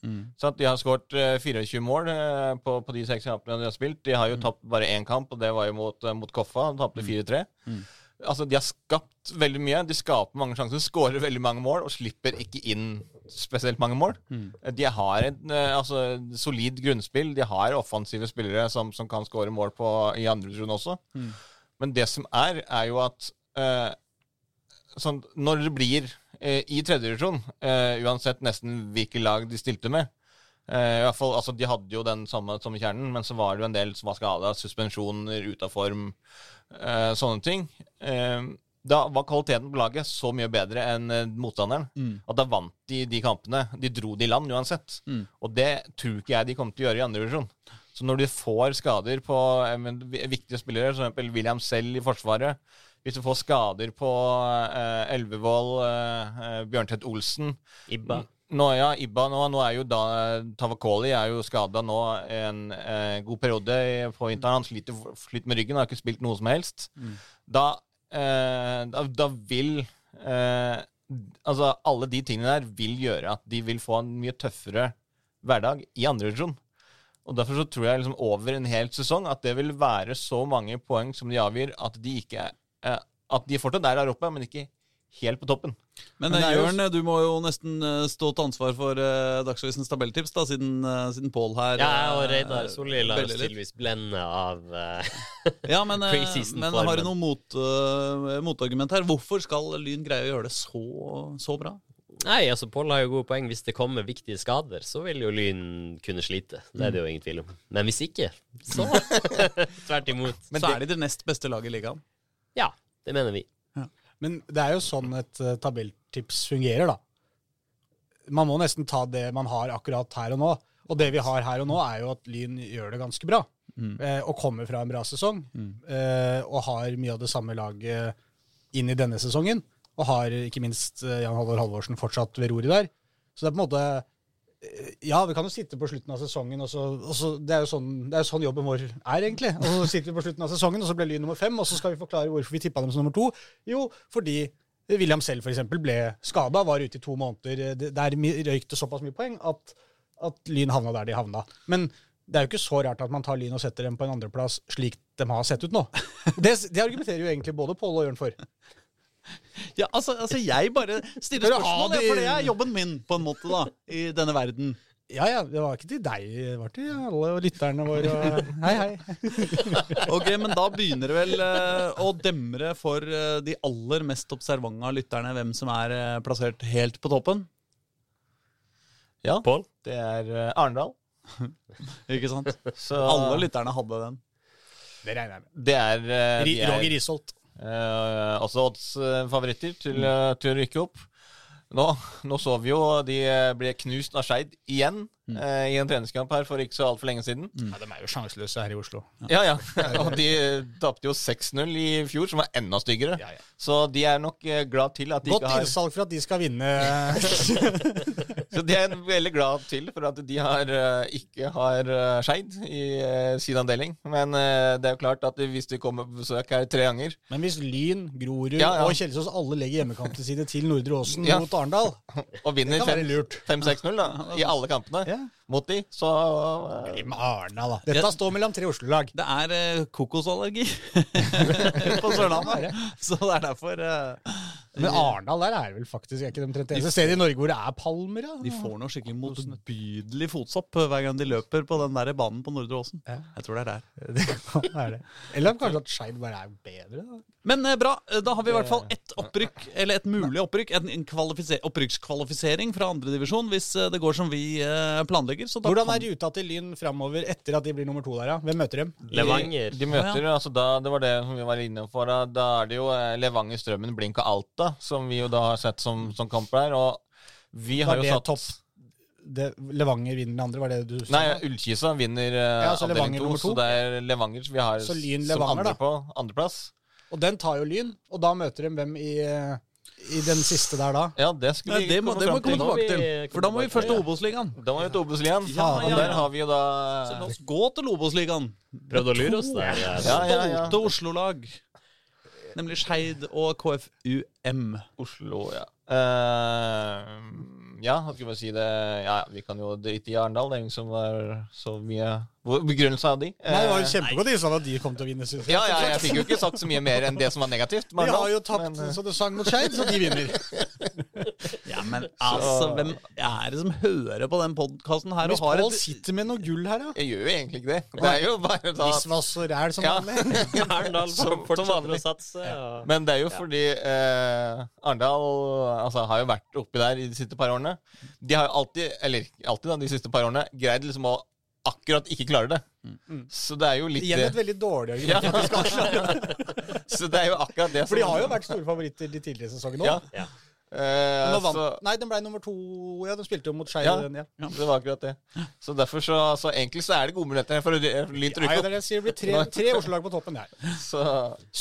Så at De har skåret eh, 24 mål eh, på, på de seks kampene de har spilt. De har jo tapt bare én kamp, og det var jo mot, eh, mot Koffa. De tapte 4-3. Altså, De har skapt veldig mye. De skaper mange sjanser, skårer veldig mange mål og slipper ikke inn spesielt mange mål. De har et eh, altså, solid grunnspill. De har offensive spillere som, som kan skåre mål på, i andre runde også. Men det som er, er jo at eh, sånn, når det blir eh, i tredje divisjon, eh, uansett nesten hvilke lag de stilte med Uh, i hvert fall, altså De hadde jo den samme som i kjernen, men så var det jo en del som var skada. Suspensjoner, ute av form, uh, sånne ting. Uh, da var kvaliteten på laget så mye bedre enn eh, motstanderen Mm. at da vant de de kampene. De dro de i land uansett. Mm. Og det tror ikke jeg de kommer til å gjøre i andre divisjon. Så når de får skader på eh, men, viktige spillere, som eksempel William Selv i Forsvaret Hvis du får skader på uh, Elvevoll, uh, eh, Bjørntvedt Olsen Ibba. nå, ja, Ibba nå, nå er jo da Tavakoli er jo skada nå en uh, god periode på vinteren. Han sliter, sliter med ryggen, har ikke spilt noe som helst. Da, eh, da, da vil eh, Altså, alle de tingene der vil gjøre at de vil få en mye tøffere hverdag i andre divisjon. Og Derfor så tror jeg liksom over en hel sesong at det vil være så mange poeng som de avgir, at de ikke eh, At de fortsatt er der oppe, men ikke helt på toppen. Men, Men eh, Jørn, du må jo nesten eh, stå til ansvar for uh, Dagsavisens tabelltips, da, siden, uh, siden Pål her Ja, og eh, Reidar Solli lar oss tydeligvis blende av uh, Ja, men, eh, Preseason men har du noe mot, uh, motargument her? Hvorfor skal Lyn greie å gjøre det så, så bra? Nei, altså Pål har jo gode poeng. Hvis det kommer viktige skader, så vil jo Lyn kunne slite. Det er det jo ingen tvil om. Men hvis ikke, så tvert imot. Men så er de det nest beste laget i ligaen. Ja, det mener vi. Men det er jo sånn et uh, tabelltips fungerer, da. Man må nesten ta det man har akkurat her og nå. Og det vi har her og nå, er jo at Lyn gjør det ganske bra. Eh, og kommer fra en bra sesong. Eh, og har mye av det samme laget inn i denne sesongen. Og har ikke minst Jan Halvor Halvorsen fortsatt ved roret der. Så det er på en måte Ja, vi kan jo sitte på slutten av sesongen, og så, og så Det er jo sånn, er sånn jobben vår er, egentlig. Og så sitter vi på slutten av sesongen, og så ble Lyn nummer fem, og så skal vi forklare hvorfor vi tippa dem som nummer to. Jo, fordi William selv for eksempel ble skada, var ute i to måneder. Der røyk det såpass mye poeng at, at Lyn havna der de havna. Men det er jo ikke så rart at man tar Lyn og setter dem på en andreplass slik de har sett ut nå. Det, det argumenterer jo egentlig både Pål og Jørn for. Ja, altså, altså Jeg bare stiller spørsmål, for det er jobben min, på en måte, da, i denne verden. Ja ja, det var ikke til deg, det var til alle lytterne våre. Og, hei, hei. Ok, Men da begynner det vel eh, å demre for eh, de aller mest observante av lytterne hvem som er eh, plassert helt på toppen. Ja, Pål? det er Arendal. Ikke sant? Så Alle lytterne hadde den. Det regner jeg med. det er uh, er, Roger Risholt. Eh, altså odds-favoritter til, eh, til å rykke opp. Nå, nå så vi jo de eh, ble knust av Skeid igjen eh, i en treningskamp her for ikke så altfor lenge siden. Ja, de er jo sjanseløse her i Oslo. Ja, ja. Og de eh, tapte jo 6-0 i fjor, som var enda styggere. Ja, ja. Så de er nok eh, glad til at de Godt ikke har Godt innsalg for at de skal vinne. Så de er veldig glad til for at de har, ikke har Skeid i sin avdeling. Men det er jo klart at hvis de kommer på besøk her tre ganger Men hvis Lyn, Grorud Ja, ja. og Kjelsås alle legger hjemmekampene sine til Nordre Åsen Ja. mot Arendal og vinner Det kan være lurt. 5-6-0 da, i alle kampene Ja. Mot de, så eh, Med Arna, da. Dette står mellom tre Oslo-lag. Det er uh, kokosallergi på Sørlandet, så det er derfor uh, Men Arendal der er vel faktisk er ikke de 31. eneste stedet i Norge hvor det er palmer. Ja. De får noe skikkelig motbydelig fotsopp hver gang de løper på den der banen på Nordre Åsen. Ja. Jeg tror det er der. Det kan være det. Eller kanskje at Skeid bare er bedre. Da. Men eh, bra, da har vi i hvert fall ett opprykk, eller et mulig opprykk. En, en opprykkskvalifisering fra andredivisjon hvis eh, det går som vi eh, planlegger. Så da Hvordan er ruta til Lyn framover etter at de blir nummer to der? Ja? Hvem møter dem? Levanger. De møter, altså da, Det var det vi var inne for. Da, da er det jo eh, Levanger, Strømmen, Blink og Alta, som vi jo da har sett som, som kamper der. Og vi har jo satt topp? Det, Levanger vinner den andre, var det du sa? Nei, Ullkisa vinner uh, Ja, avdeling to, to. så det er Levanger vi har Så Levanger, som andre da. på andreplass. Og den tar jo Lyn, og da møter de hvem i, eh, i den siste der da? Ja, det skulle Nei, vi det må, komme det må vi komme tilbake til. For da må vi først til Obos-ligaen. Da må vi til Obos-ligaen. Ja, ja, ja, der har vi jo da Så la oss gå til Obos-ligaen. Prøvde å lure oss der. ja. Ja, ja, ja. Stolte Oslo-lag. Nemlig Skeid og KFUM. Oslo, ja. Eh, ja, skal vi si det Ja, vi kan jo drite i Arendal. Det er ingen som var så mye Hvor Begrunnelse av de? Nei, Det var jo kjempegodt kjempegodt sa at de kom til å vinne. synes jeg. ja, ja, jeg fikk jo ikke sagt så mye mer enn det som var negativt. De har jo tapt men, eh, så det sang mot Skeid, så de vinner. Ja, men altså, hvem er det som hører på den podkasten her Hvis og har Pål et sitter med noe gull her, da. Jeg gjør jo egentlig ikke det. Det er jo bare da Isvass og ræl som Ja. vanlig. Arendal Som- som fortsetter å satse. Og... Men det er jo fordi eh, Arendal altså, har jo vært oppi der i de siste par årene. De har jo alltid, eller alltid da, de siste par årene, greid liksom å akkurat ikke klarer det. Så det er jo litt Igjen et veldig dårlig argument. Ja. at de skal klare det. Så det er jo akkurat det For de har jo vært store favoritter de tidligere sesongene Ja. òg. Ja. Eh, så, Nei, den ble nummer to. Ja, den spilte jo mot Skeid. Ja. ja. Ja. det var akkurat det. Så derfor så, så egentlig så er det gode muligheter for å ry- Lyn til Ja, det det. Blir tre, tre Oslo-lag på toppen der. opp. Så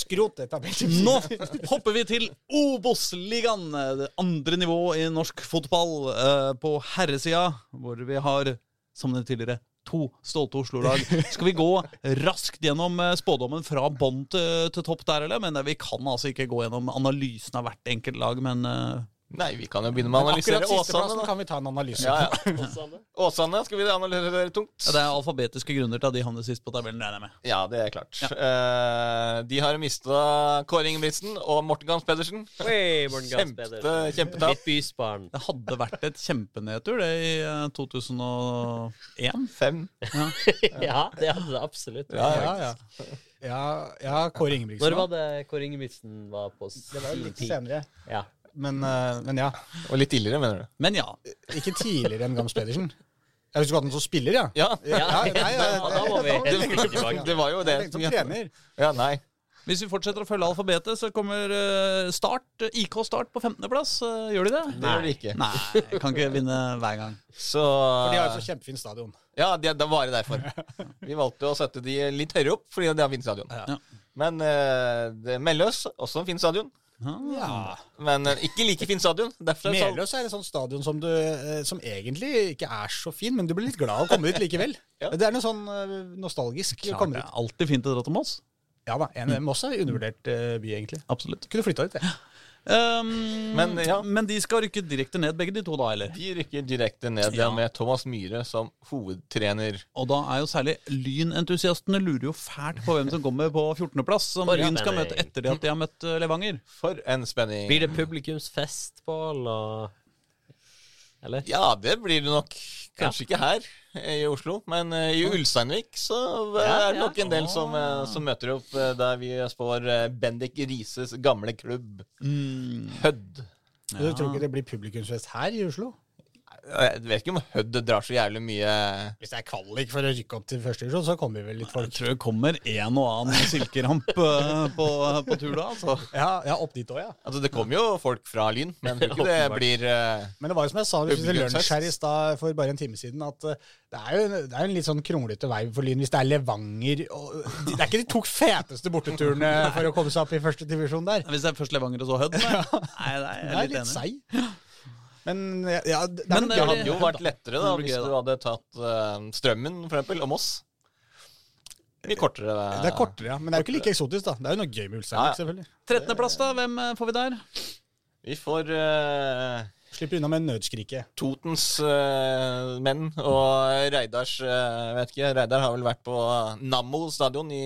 Skrot dette. Nå hopper vi til Obos-ligaen, det andre nivå i norsk fotball. eh, På herresida, hvor vi har, som det tidligere, to stolte Oslo-lag. Skal vi gå raskt gjennom eh, spådommen fra bånn til, til topp der, eller? Men eh, vi kan altså ikke gå gjennom analysen av hvert enkelt lag, men eh, Nei, vi kan jo begynne med å analysere Åsane. da. kan vi ta en analyse Ja, ja. Åsane. Åsane skal vi analysere tungt. ja, det er alfabetiske grunner til at de havner sist på tabellen, regner jeg med. Ja, det er klart. Uh, de har mista Kåre Ingebrigtsen og Morten Gams Pedersen. Oi, Kjempe, kjempetap. Mitt bysbarn. Det hadde vært et kjempenedtur, det, i eh, 2001. Fem. ja, det hadde det absolutt. Ja, Ja, ja. Ja, ja Kåre Ingebrigtsen. Når var det Kåre Ingebrigtsen var på Det var litt senere. Ja. Men, eh, men ja. Og litt tidligere, mener du? Men ja. Ikke tidligere enn Gams Pedersen. Jeg du hadde den som spiller, ja. Ja. Ja, nei, nei, ja, da må vi det- helt tilbake. Det var jo det. Jeg tenkte trener. Ja, nei. Hvis vi fortsetter å følge alfabetet, så kommer eh, Start, IK Start på 15.-plass. gjør de det? Det gjør de ikke. Nei, kan ikke vinne hver gang. Så For de har jo så kjempefin stadion. Ja, det, det var det derfor. Vi valgte å sette de litt høyere opp, fordi de har fin stadion. Ja. Men uh, det- Melløs, også en fin stadion. Ja. Men eh, ikke like fin stadion. Er det sånn- Meløs er et sånt stadion som, du, eh, som egentlig ikke er så fin, men du blir litt glad av å komme dit likevel. Ja. Det er noe sånn nostalgisk. nostalgisk å Klart, komme det dit. er alltid fint å dra til Moss. Ja da, en, Moss er en undervurdert eh, by, egentlig. Absolutt. Kunne flytta dit, jeg. Um, Men, ja. men de skal rykke direkte ned, begge de to, da, eller? De rykker direkte ned Ja. ja. med Thomas Myhre som hovedtrener. Og da er jo særlig lynentusiastene lurer jo fælt på hvem som kommer på 14.-plass, som For Lyn skal møte etter det at de har møtt eh, Levanger. For en spenning. Blir det publikumsfest, Pål? Eller? Ja, det blir det nok. Kanskje ikke her i Oslo, men eh, i Ulsteinvik så eh, er det nok en del som, eh, som møter opp eh, der vi spår eh, Bendik Rises gamle klubb, Mm. Hødd. Du tror ikke det blir publikumsfest her i Oslo? Jeg vet ikke om Hødd drar så jævlig mye Hvis det er kvalik for å rykke opp til første divisjon, så kommer vel litt Jeg folk. tror det kommer en og annen silkeramp eh, på, på tur da, altså. Ja, ja opp dit òg, ja. Altså, det kommer jo folk fra Lyn, men jeg tror ikke det blir uh, Men det var jo som jeg sa spiste lunsj her i stad for bare en time siden, at uh, det er jo det er en litt sånn kronglete vei for Lyn hvis det er Levanger og, Det er ikke de to feteste borteturene for å komme seg opp i første divisjon der. Hvis det er først Levanger og så Hødd? Nei, nei, jeg Det er er litt litt enig. seig. Men ja, det, Men, er Det eh, hadde jo vært lettere da hvis du hadde tatt uh, Strømmen, for eksempel, og Moss. Mye kortere. eh, Det er kortere, ja. Men det er jo ikke like eksotisk, da. Det er jo noe gøy med Ulsteinvik, Ja, ja. selvfølgelig. 13.-plass, da? Hvem eh, får vi der? Vi får uh, Slipper unna med nødskriket. Totens uh, menn og Reidars uh, vet ikke, Reidar har vel vært på Nammo stadion i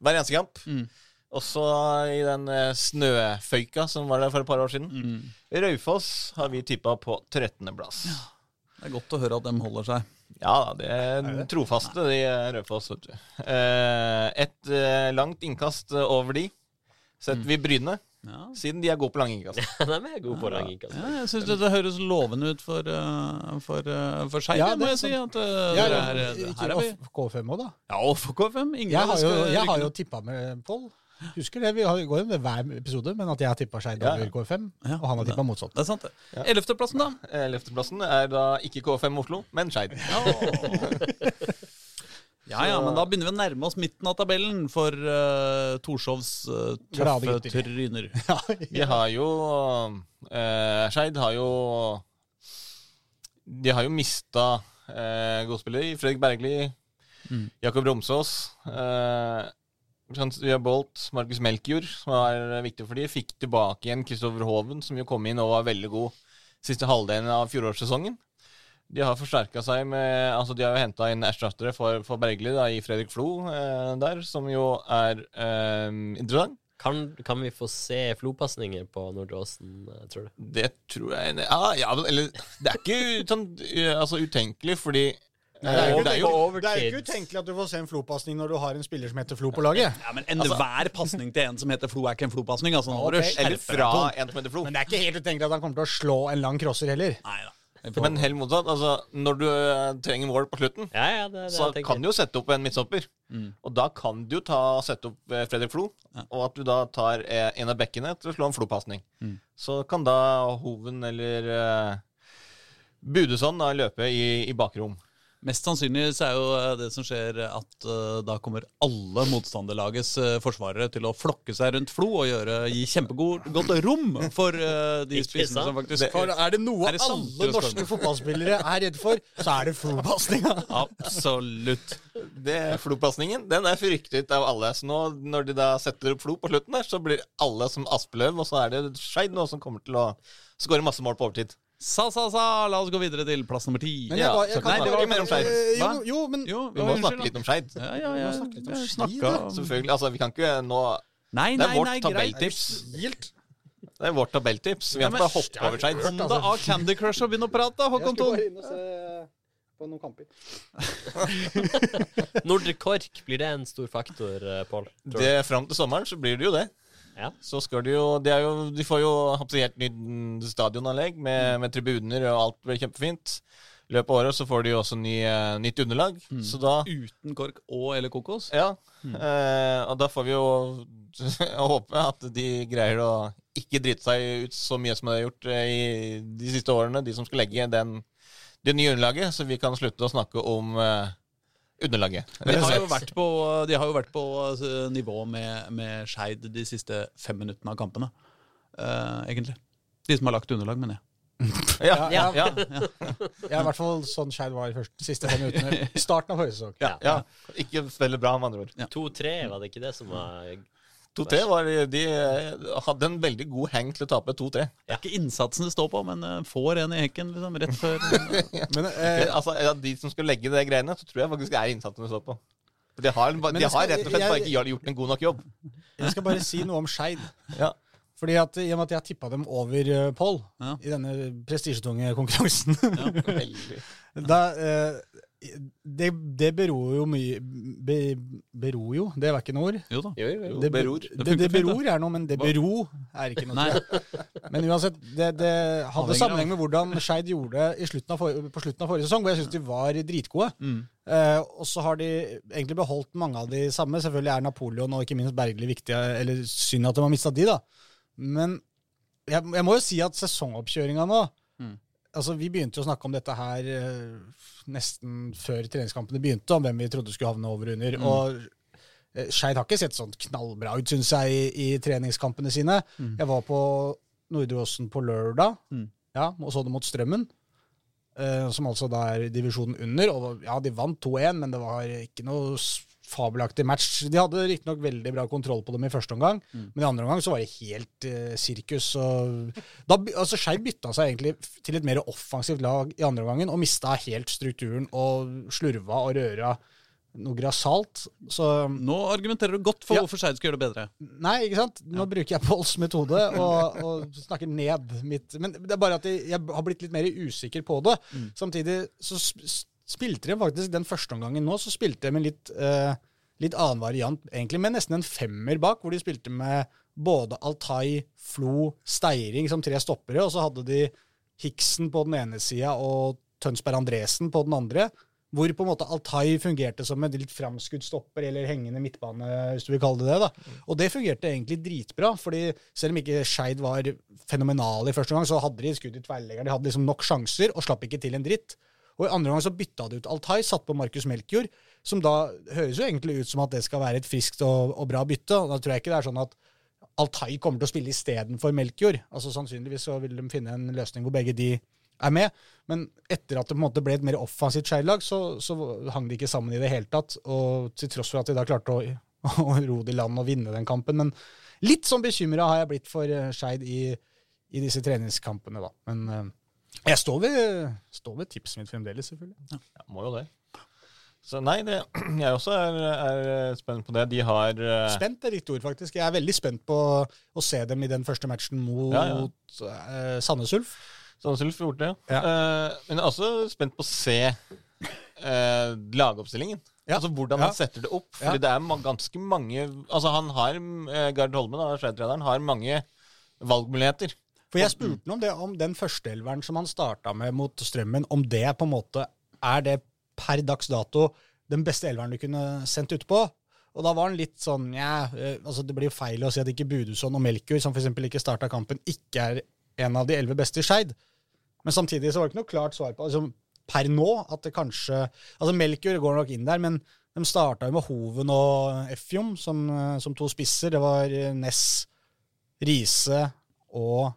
hver eneste kamp. Mm. Også i den eh, snøføyka som var der for et par år siden. Mm. Raufoss har vi tippa på 13.-plass. Det er godt å høre at de holder seg. Ja, det er trofaste, de eh, Raufoss. Eh, et eh, langt innkast over de setter vi Bryne, Ja. siden de er gode på lange innkast. Ja, De er gode på lang innkast. Ja, jeg syns det høres lovende ut for, uh, for, uh, for seg, Ja, det må det er jeg si. At, uh, Ja, det ja, er, ikke her er vi. off- K5 òg, da. Ja, og for KFM. Ingen Jeg har jo, jeg har jo tippa med Pål. Husker det? Vi har- går jo med hver episode, men at jeg har tippa Skeid Ja. over K5, Ja, og han har tippa motsatt. Det er sant, det. Ja. Ellevteplassen, da? Ellevteplassen er da ikke K5 Oslo, men Skeid. Ja ja, men da begynner vi å nærme oss midten av tabellen for uh, Torshovs uh, tøffe gutter. ja, Vi har jo uh, Skeid har jo De har jo mista uh, godspiller. Fredrik Bergli, Mm. Jakob Romsås. Uh, vi har Bolt, Markus Melkjord, som er viktig for de. Fikk tilbake igjen Kristoffer Hoven, som jo kom inn og var veldig god siste halvdelen av fjorårssesongen. De har forsterka seg med Altså, de har jo henta inn erstattere for, for Bergli da, i Fredrik Flo eh, der, som jo er eh, interessant. Kan, kan vi få se flopasninger på Nordre Åsen, eh, tror du? Det tror jeg Ja, ja eller Det er ikke sånn uh, altså, utenkelig, fordi Nei, det, er jo, det er jo det er jo ikke utenkelig at du får se en flopasning når du har en spiller som heter Flo på laget. Ja, men Enhver pasning til en som heter Flo, er ikke en Flo-pasning. Altså, nå må du Ok. skjerpe Eller fra en som heter Flo. Men det er ikke helt utenkelig at han kommer til å slå en lang crosser heller. Neida. Men helt motsatt. Altså, når du eh, trenger mål på slutten, Ja, ja, det, det så kan du jo sette opp en midtstopper. Mm. Og da kan du jo ta, sette opp eh, Fredrik Flo, Ja. og at du da tar eh, en av bekkene til å slå en Flo-pasning. Mm. Så kan da Hoven eller uh, Budesson da løpe i, i bakrom. Mest sannsynlig så er jo eh, det som skjer at uh, da kommer alle motstanderlagets uh, forsvarere til å flokke seg rundt Flo og gjøre, gi kjempegodt rom for uh, de spissene som faktisk For er det noe Er det alle norske fotballspillere er redd for, så er det flo-pasninga. Absolutt. Det Flo-pasningen den er fryktet av alle. Så nå, når de da setter opp Flo på slutten der, så blir alle som Aspeløv, og så er det Skeid nå som kommer til å skåre masse mål på overtid. Sa, sa, sa. La oss gå videre til plass nummer ti. Men Ja, jeg, var- jeg kan kan det var- ikke mer om Skeid. Eh, Jo, Hva? jo, men Jo, Vi må snakke litt om Skeid. Ja, ja, ja. Vi må snakke litt om Jeg Skeid, snakka. Selvfølgelig. Altså, vi kan ikke nå Nei, Det er vårt nei, greit. tabelltips. Det er vårt tabelltips. Vi Ja, kan ikke bare hoppe over Skeid. Kom deg av Candy Crush og begynn å prate, Håkon Thon. inn og se på noen kamper. Nordre Kork, blir det en stor faktor, eh, Pål? Tror du? Det, fram til sommeren så blir det jo det. Ja. Så skal de jo De, jo, de får jo helt nytt stadionanlegg med, med tribuner, og alt blir kjempefint. I løpet av året så får de jo også ny, eh, nytt underlag. Så da Uten kork og eller kokos. Ja. Eh, og da får vi jo håpe at de greier å ikke drite seg ut så mye som de har gjort eh, i de siste årene, de som skal legge den, det nye underlaget, så vi kan slutte å snakke om eh, underlaget. De har jo vært på, de har jo vært på nivå med, med Skeid de siste fem minuttene av kampene, uh, egentlig. De som har lagt underlag, mener jeg. Ja, ja, Ja. ja, Ja, i hvert fall sånn Skeid var først, siste fem minuttene. Starten av forrige sesong. Ja. ja. Ikke veldig bra, med andre ord. 2-3, var det ikke det som var 2-3 var De eh, hadde en veldig god heng til å tape 2-3. Det er ikke innsatsen det står på, men eh, får en i hekken liksom, rett før. Men Eh, eh, altså, ja, de som skal legge det greiene, så tror jeg faktisk det er innsatsen det står på. For De har, de skal- har rett og slett bare ikke gjort en god nok jobb. jeg skal bare si noe om Skeid. Ja. Fordi at, I og med at jeg tippa dem over uh, Pål Ja. i denne prestisjetunge konkurransen ja, da, eh, det, det beror jo mye be, Beror jo, det var ikke noe ord. Jo da. Jo, jo, jo. Det, beror. Det, Det det, beror er noe, men det bero er ikke noe. Men uansett, det, det hadde sammenheng med hvordan Skeid gjorde det i slutten av for, på slutten av forrige sesong, hvor jeg syns de var dritgode. Mm. Eh, og så har de egentlig beholdt mange av de samme. Selvfølgelig er Napoleon og ikke minst Bergli viktige. Eller synd at de har mista de, da. Men jeg, jeg må jo si at sesongoppkjøringa nå Mm. Altså, Vi begynte jo å snakke om dette her eh, nesten før treningskampene begynte, om hvem vi trodde skulle havne over og under. Mm. Og eh, Skeid har ikke sett sånn knallbra ut, syns jeg, i, i treningskampene sine. Mm. Jeg var på Nordre Åsen på lørdag Mm. ja, og så det mot Strømmen. eh, som altså da er divisjonen under. Og ja, de vant 2-1, men det var ikke noe fabelaktig match. De hadde riktignok veldig bra kontroll på dem i første omgang, Mm. men i andre omgang så var det helt uh, sirkus. Og da, altså Skeiv bytta seg egentlig til et mer offensivt lag i andre omgangen, og mista helt strukturen og slurva og røra noe grassat. Så Nå argumenterer du godt for Ja. hvorfor Skeid skal gjøre det bedre. Nei, ikke sant? Nå bruker jeg Pauls metode og, og snakker ned mitt Men det er bare at jeg, jeg har blitt litt mer usikker på det. Samtidig så spilte de faktisk den første omgangen nå, så spilte de med litt, eh, litt annen variant, egentlig, med nesten en femmer bak, hvor de spilte med både Altai, Flo, Steiring som tre stoppere, og så hadde de Hiksen på den ene sida og Tønsberg Andresen på den andre. Hvor på en måte Altai fungerte som en litt framskutt stopper, eller hengende midtbane, hvis du vil kalle det det. da. Og det fungerte egentlig dritbra, fordi selv om ikke Skeid var fenomenale i første gang, så hadde de skudd i tverrleggeren. De hadde liksom nok sjanser og slapp ikke til en dritt. Og i andre gang så bytta de ut Altai, satt på Markus Melkjord, som da høres jo egentlig ut som at det skal være et friskt og, og bra bytte. Og da tror jeg ikke det er sånn at Altai kommer til å spille istedenfor Melkjord. Altså Sannsynligvis så vil de finne en løsning hvor begge de er med. Men etter at det på en måte ble et mer offensivt Skeid-lag, så, så hang de ikke sammen i det hele tatt. Og til tross for at de da klarte å, å ro det i land og vinne den kampen. Men litt sånn bekymra har jeg blitt for eh, Skeid i, i disse treningskampene, da. Men eh, jeg står ved, står ved tipset mitt fremdeles, selvfølgelig. Ja, må jo det. Så nei, det, jeg også er, er spent på det. De har uh... Spent er riktig ord, faktisk. Jeg er veldig spent på å se dem i den første matchen mot Ja, ja. uh, Sandnes Ulf. Sandnes Ulf gjorde det. Ja. Uh, men jeg er også spent på å se uh, lagoppstillingen. Ja. Altså Hvordan Ja. han setter det opp. Ja. Fordi det er ganske mange Altså Han har, uh, Gard Holmen, da, har mange valgmuligheter. For jeg spurte ham om det, om den førsteelveren som han starta med mot Strømmen, om det på en måte er det per dags dato den beste elveren du kunne sendt utpå. Og da var han litt sånn ja, eh, altså Det blir jo feil å si at ikke Budusson og Melkjord, som f.eks. ikke starta kampen, ikke er en av de elleve beste i Skeid. Men samtidig så var det ikke noe klart svar på altså, per nå at det kanskje Altså Melkjord går nok inn der, men de starta jo med Hoven og Efjom som, eh, som to spisser. Det var eh, Ness, Riise og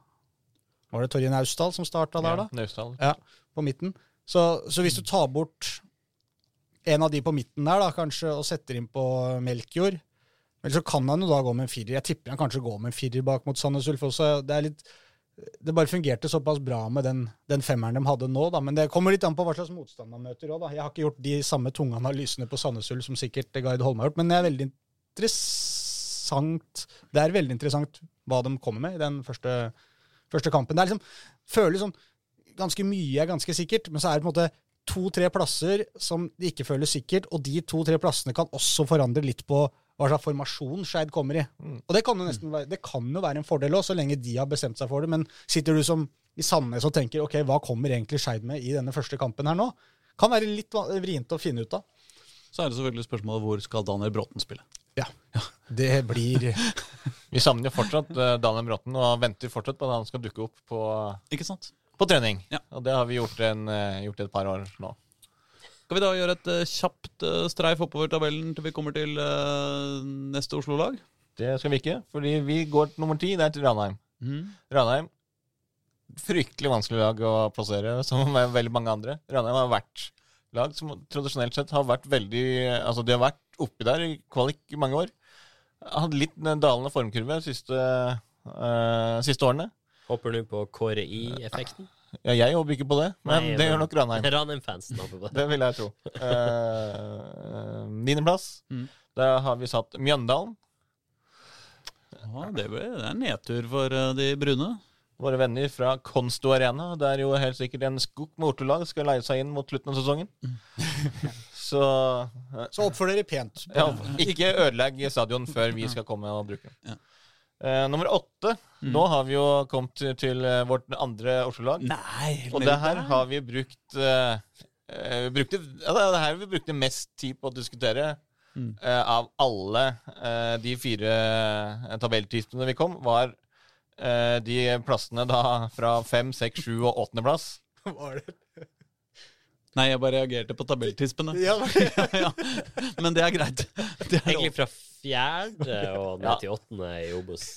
Var det Torje Naustdal som starta der, da? Ja, Naustdal. Ja, på midten. Så, så hvis du tar bort en av de på midten der, da, kanskje, og setter inn på Melkjord Eller så kan han jo da gå med en firer. Jeg tipper han kanskje går med en firer bak mot Sandnes Ulf også. Det er litt det bare fungerte såpass bra med den, den femmeren de hadde nå, da. Men det kommer litt an på hva slags motstand man møter òg, da. Jeg har ikke gjort de samme tunge analysene på Sandnes Ulf som sikkert Gard Holme har gjort, men det er veldig interessant Det er veldig interessant hva de kommer med i den første, første kampen. Det er liksom Føles sånn Ganske mye er ganske sikkert, men så er det på en måte to-tre plasser som det ikke føles sikkert, og de to-tre plassene kan også forandre litt på hva slags formasjon Skeid kommer i. Og det kan jo nesten være, det kan jo være en fordel òg, så lenge de har bestemt seg for det. Men sitter du som i Sandnes og tenker ok, hva kommer egentlig Skeid med i denne første kampen her nå? Kan være litt vrient å finne ut av. Så er det selvfølgelig spørsmålet hvor skal Daniel Bråten spille. Ja. Det blir Vi savner jo fortsatt eh, Daniel Bråten og venter fortsatt på at han skal dukke opp på, Ikke sant? på trening. Ja. Og det har vi gjort, en, eh, gjort et par år nå. Skal vi da gjøre et eh, kjapt eh, streif oppover tabellen til vi kommer til eh, neste Oslo-lag? Det skal vi ikke, fordi vi går til nummer ti. Det er til Ranheim. Mhm. Ranheim Fryktelig vanskelig lag å plassere, som med veldig mange andre. Ranheim har vært lag som tradisjonelt sett har vært veldig Altså, de har vært oppi der i kvalik i mange år. Hadde litt dalende formkurve de siste, uh, siste årene. Håper du på KRI-effekten? Ja, jeg håper ikke på det, men Nei, det gjør nok Ranheim. Ranheim-fansen håper på det. Det vil jeg tro. Uh, Niendeplass. Mm. Der har vi satt Mjøndalen. Ja, det, ble, det er nedtur for eh, de brune. Våre venner fra Konsto Arena, der jo helt sikkert en skog med ortolag skal leie seg inn mot slutten av sesongen. Så eh, Så oppfør dere pent. ja, ikke ødelegg stadion før vi skal komme og bruke den. Ja. Eh, nummer åtte. Nå har vi jo kommet til, til eh, vårt andre Oslo-lag. Nei, Og det her har vi brukt uh, uh, brukte, ja, Det er det her vi brukte mest tid på å diskutere. Mm. eh, av alle de fire uh, tabelltidspunktene vi kom, var eh, de plassene da fra fem, seks, sju og åttendeplass. Var det? Nei, jeg bare reagerte på tabelltispene. Ja, ja, ja. Men det er greit. Det er Egentlig fra fjerde og ned til åttende i Obos.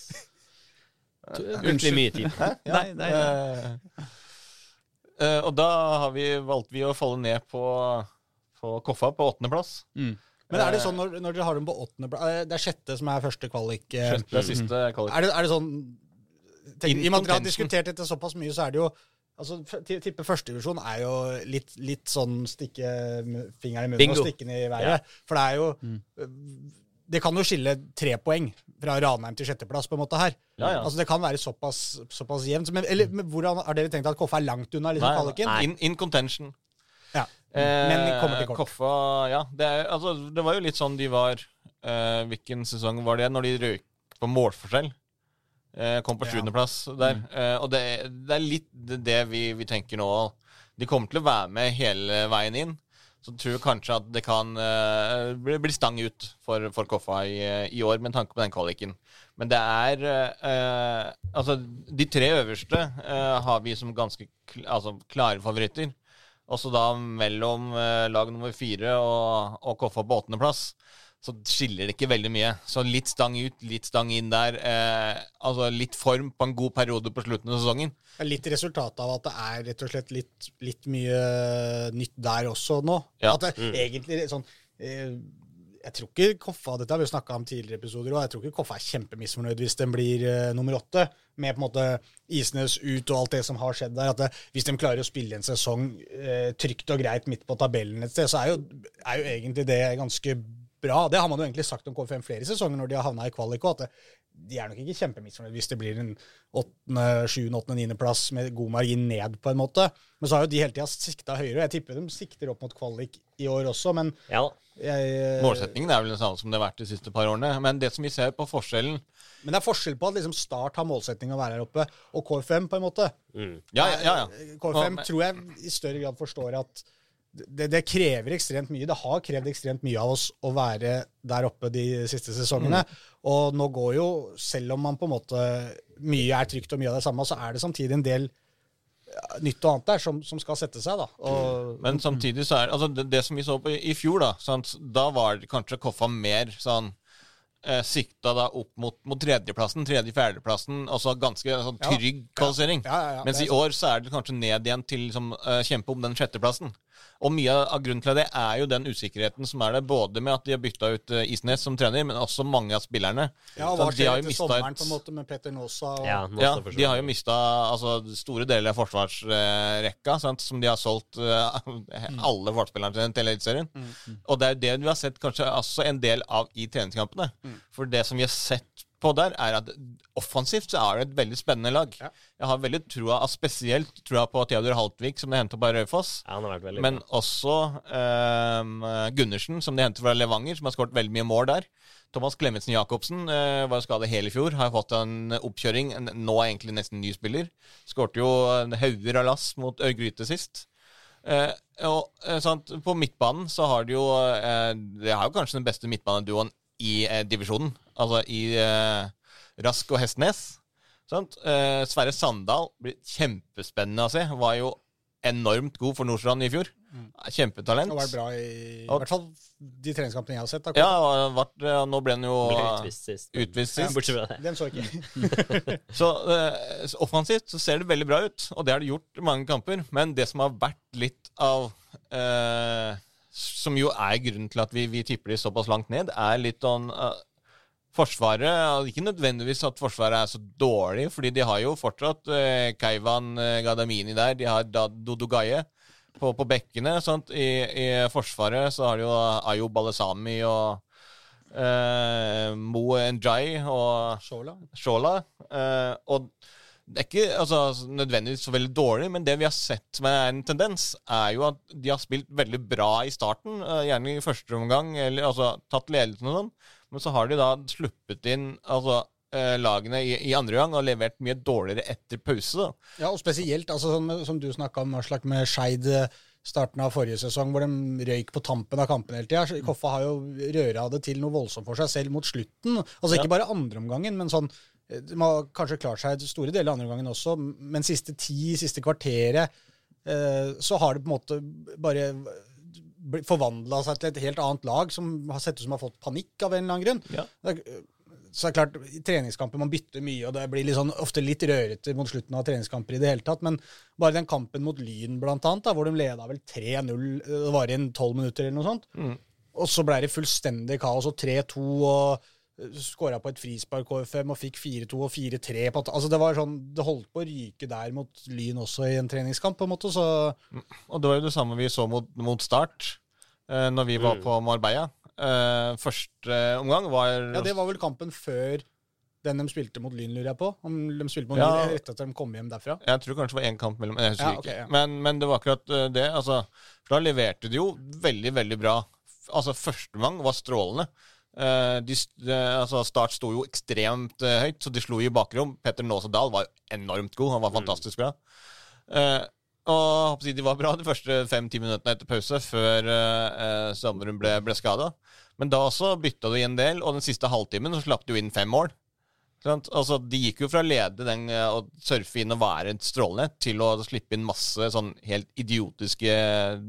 Unnskyld. Mye tid. Nei, nei, nei. Eh, eh, og da har vi, valgte vi å falle ned på, på Koffa på åttendeplass. Mm. Men er det sånn når, når dere har dem på åttende pla- eh, Det er sjette som er første kvalik? Sjette, mm. siste kvalik. Er det, er det sånn tenk, I og med at dere har diskutert dette såpass mye, så er det jo altså, Tipper ti- Tippe førstedivisjon er jo litt, litt sånn stikke fingeren i munnen Bingo. og stikke den i været. For det er jo Det kan jo skille tre poeng fra Ranheim til sjetteplass, på en måte her. Ja, ja. Altså Det kan være såpass, såpass jevnt. Men, eller men hvordan har dere tenkt at Koffa er langt unna liksom, kvaliken? In, in contention. Ja. Eh, Men kommer til kort. Koffa, ja. Det, er, altså, det var jo litt sånn de var uh, Hvilken sesong var det? Når de røyk på målforskjell. Eh, kom på Ja. sjuendeplass der. Eh, og det, det er litt det det vi, vi tenker nå. De kommer til å være med hele veien inn. Så tror jeg kanskje at det kan eh, bli, bli stang ut for, for Koffa i, i år, med tanke på den kvaliken. Men det er eh, Altså, de tre øverste eh, har vi som ganske kl altså, klare favoritter. Også da mellom eh, lag nummer fire og, og Koffa på åttendeplass, så skiller det ikke veldig mye. Så litt stang ut, litt stang inn der. Eh, altså litt form på en god periode på slutten av sesongen. Er litt resultat av at det er rett og slett litt, litt mye nytt der også nå. Ja. At det egentlig er sånn eh, Jeg tror ikke Koffa dette har vi snakka om tidligere episoder, og jeg tror ikke Koffa er kjempemisfornøyd hvis den blir eh, nummer åtte, med på en måte Isnes ut og alt det som har skjedd der. at det, Hvis de klarer å spille en sesong eh, trygt og greit midt på tabellen et sted, så er jo, er jo egentlig det ganske bra. Det har man jo egentlig sagt om KFM flere sesonger når de har havna i kvalik. at de er nok ikke kjempemisfornøyd hvis det blir en 8., 7., 8., 9. plass med god margin ned, på en måte. Men så har jo de hele tida sikta høyere, og jeg tipper de sikter opp mot kvalik i år også, men Ja, jeg, Målsettingen er vel den samme som det har vært de siste par årene. Men det som vi ser på forskjellen Men det er forskjell på at liksom Start har målsetting å være her oppe, og K5, på en måte. mm. Ja, ja, ja. K5 tror jeg i større grad forstår at det, det krever ekstremt mye. Det har krevd ekstremt mye av oss å være der oppe de siste sesongene. Og nå går jo, selv om man på en måte mye er trygt og mye av det samme, så er det samtidig en del nytt og annet der som, som skal sette seg. da. Og, Men samtidig så er altså det, det som vi så på i, i fjor, da sant? Da var det kanskje Koffa mer sånn eh, Sikta da opp mot, mot tredjeplassen, tredje-fjerdeplassen. Altså ganske sånn Ja. trygg kvalifisering. Ja, ja, ja, Mens i år så er det kanskje ned igjen til liksom, eh, kjempe om den sjetteplassen. Og mye av grunnen til det er jo den usikkerheten som er der, både med at de har bytta ut eh, Isnes som trener, men også mange av spillerne. ja, hva de skjer etter sommeren et- på en måte med Petter Nåsa? Og, ja, Ja, de har jo mista altså, store deler av forsvarsrekka, sant, som de har solgt uh, alle forsvarsspillerne til til Eliteserien. Og det er jo det vi har sett kanskje også en del av i treningskampene. For det som vi har sett på der, er at offensivt så er det et veldig spennende lag. Ja. Jeg har veldig troa, spesielt troa på Theodor Haltvik, som de henter på Raufoss. Ja, Men bra. også eh, Gundersen, som de henter fra Levanger, som har skåret veldig mye mål der. Thomas Klemetsen Jacobsen eh, var skadet hele i fjor, har fått en oppkjøring. En, nå er egentlig nesten ny spiller. Skårte jo hauger av lass mot Ørgryte sist. Eh, og eh, sant, På midtbanen så har de jo eh, Det er jo kanskje den beste midtbaneduoen i eh, divisjonen. Altså i eh, Rask og Hestnes. Sant? Eh, Sverre Sandal blir kjempespennende å se. Var jo enormt god for Nordstrand i fjor. Kjempetalent. har vært bra i, i hvert fall de treningskampene jeg har sett. Da. Ja, vært, eh, nå ble han jo Ble utvist sist. utvist sist. Bortsett fra det. Den så ikke. Så eh, så offensivt så ser det veldig bra ut, og det har det gjort i mange kamper. Men det som har vært litt av eh, Som jo er grunnen til at vi, vi tipper de såpass langt ned, er litt sånn eh, Forsvaret altså Ikke nødvendigvis at Forsvaret er så dårlig, fordi de har jo fortsatt eh, Keivan eh, Gadamini der. De har da Dodo Gaye på, på bekkene. I, I Forsvaret så har de jo Ayo Balesami og eh, Mo Njai og Shola. Shola. eh, og det er ikke altså, nødvendigvis så veldig dårlig, men det vi har sett som er en tendens, er jo at de har spilt veldig bra i starten, eh, gjerne i første omgang, eller altså tatt ledelsen og sånn, men så har de da sluppet inn altså, eh, lagene i, i andre gang og levert mye dårligere etter pause. da. Ja, og spesielt, altså, som, som du snakka om, Aslak, med Skeid eh, starten av forrige sesong, hvor de røyk på tampen av kampen hele tida. Koffa har jo røra det til noe voldsomt for seg selv mot slutten. Altså ikke bare andre omgangen, men sånn eh, De har kanskje klart seg store deler av andre omgangen også, men siste ti, siste kvarteret, eh, så har det på en måte bare forvandla seg til et helt annet lag som har sett ut som har fått panikk av en eller annen grunn. Ja. Det så det er klart, I treningskamper man bytter mye, og det blir litt sånn, ofte litt rørete mot slutten av treningskamper i det hele tatt. Men bare den kampen mot Lyn, blant annet, da, hvor de leda vel 3-0, det var igjen 12 minutter eller noe sånt. Og så ble det fullstendig kaos, og 3-2, og skåra på et frispark KFM og fikk 4-2 og 4-3. på at- Altså Det var sånn, det holdt på å ryke der mot Lyn også i en treningskamp, på en måte. så... Og det var jo det samme vi så mot, mot Start, eh, når vi var på Marbella. Eh, første omgang var Ja, Det var vel kampen før den de spilte mot Lyn, lurer jeg på. Om de spilte mot Ja. Lyn rett etter at de kom hjem derfra. Jeg tror kanskje det var én kamp mellom Jeg husker Ja, ok, ikke. ja. Men, men det var akkurat eh, det. Altså, for da leverte de jo veldig, veldig bra. Altså, Første gang var strålende. Eh, de, altså, Start sto jo ekstremt eh, høyt, så de slo i bakrom. Petter Nåse Dahl var jo enormt god. Han var fantastisk bra. Eh, og de var bra de første fem-ti minuttene etter pause, før uh, Sandrum ble, ble skada. Men da også bytta de en del, og den siste halvtimen så slapp de jo inn fem mål. Sant? Altså, de gikk jo fra å lede den og surfe inn og være et strålende, til å slippe inn masse sånn helt idiotiske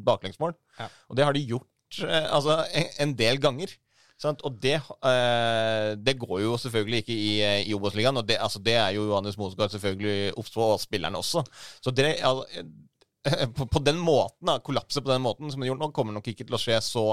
baklengsmål. Ja. Og det har de gjort altså, en, en del ganger. Sant? Og det, eh, det går jo selvfølgelig ikke i, eh, i Obos-ligaen, og det, altså, det er jo Johannes Mosgaard selvfølgelig obs på, og spillerne også. Så det, altså, på, på den måten, da, kollapset på den måten som det gjorde nå, kommer nok ikke til å skje så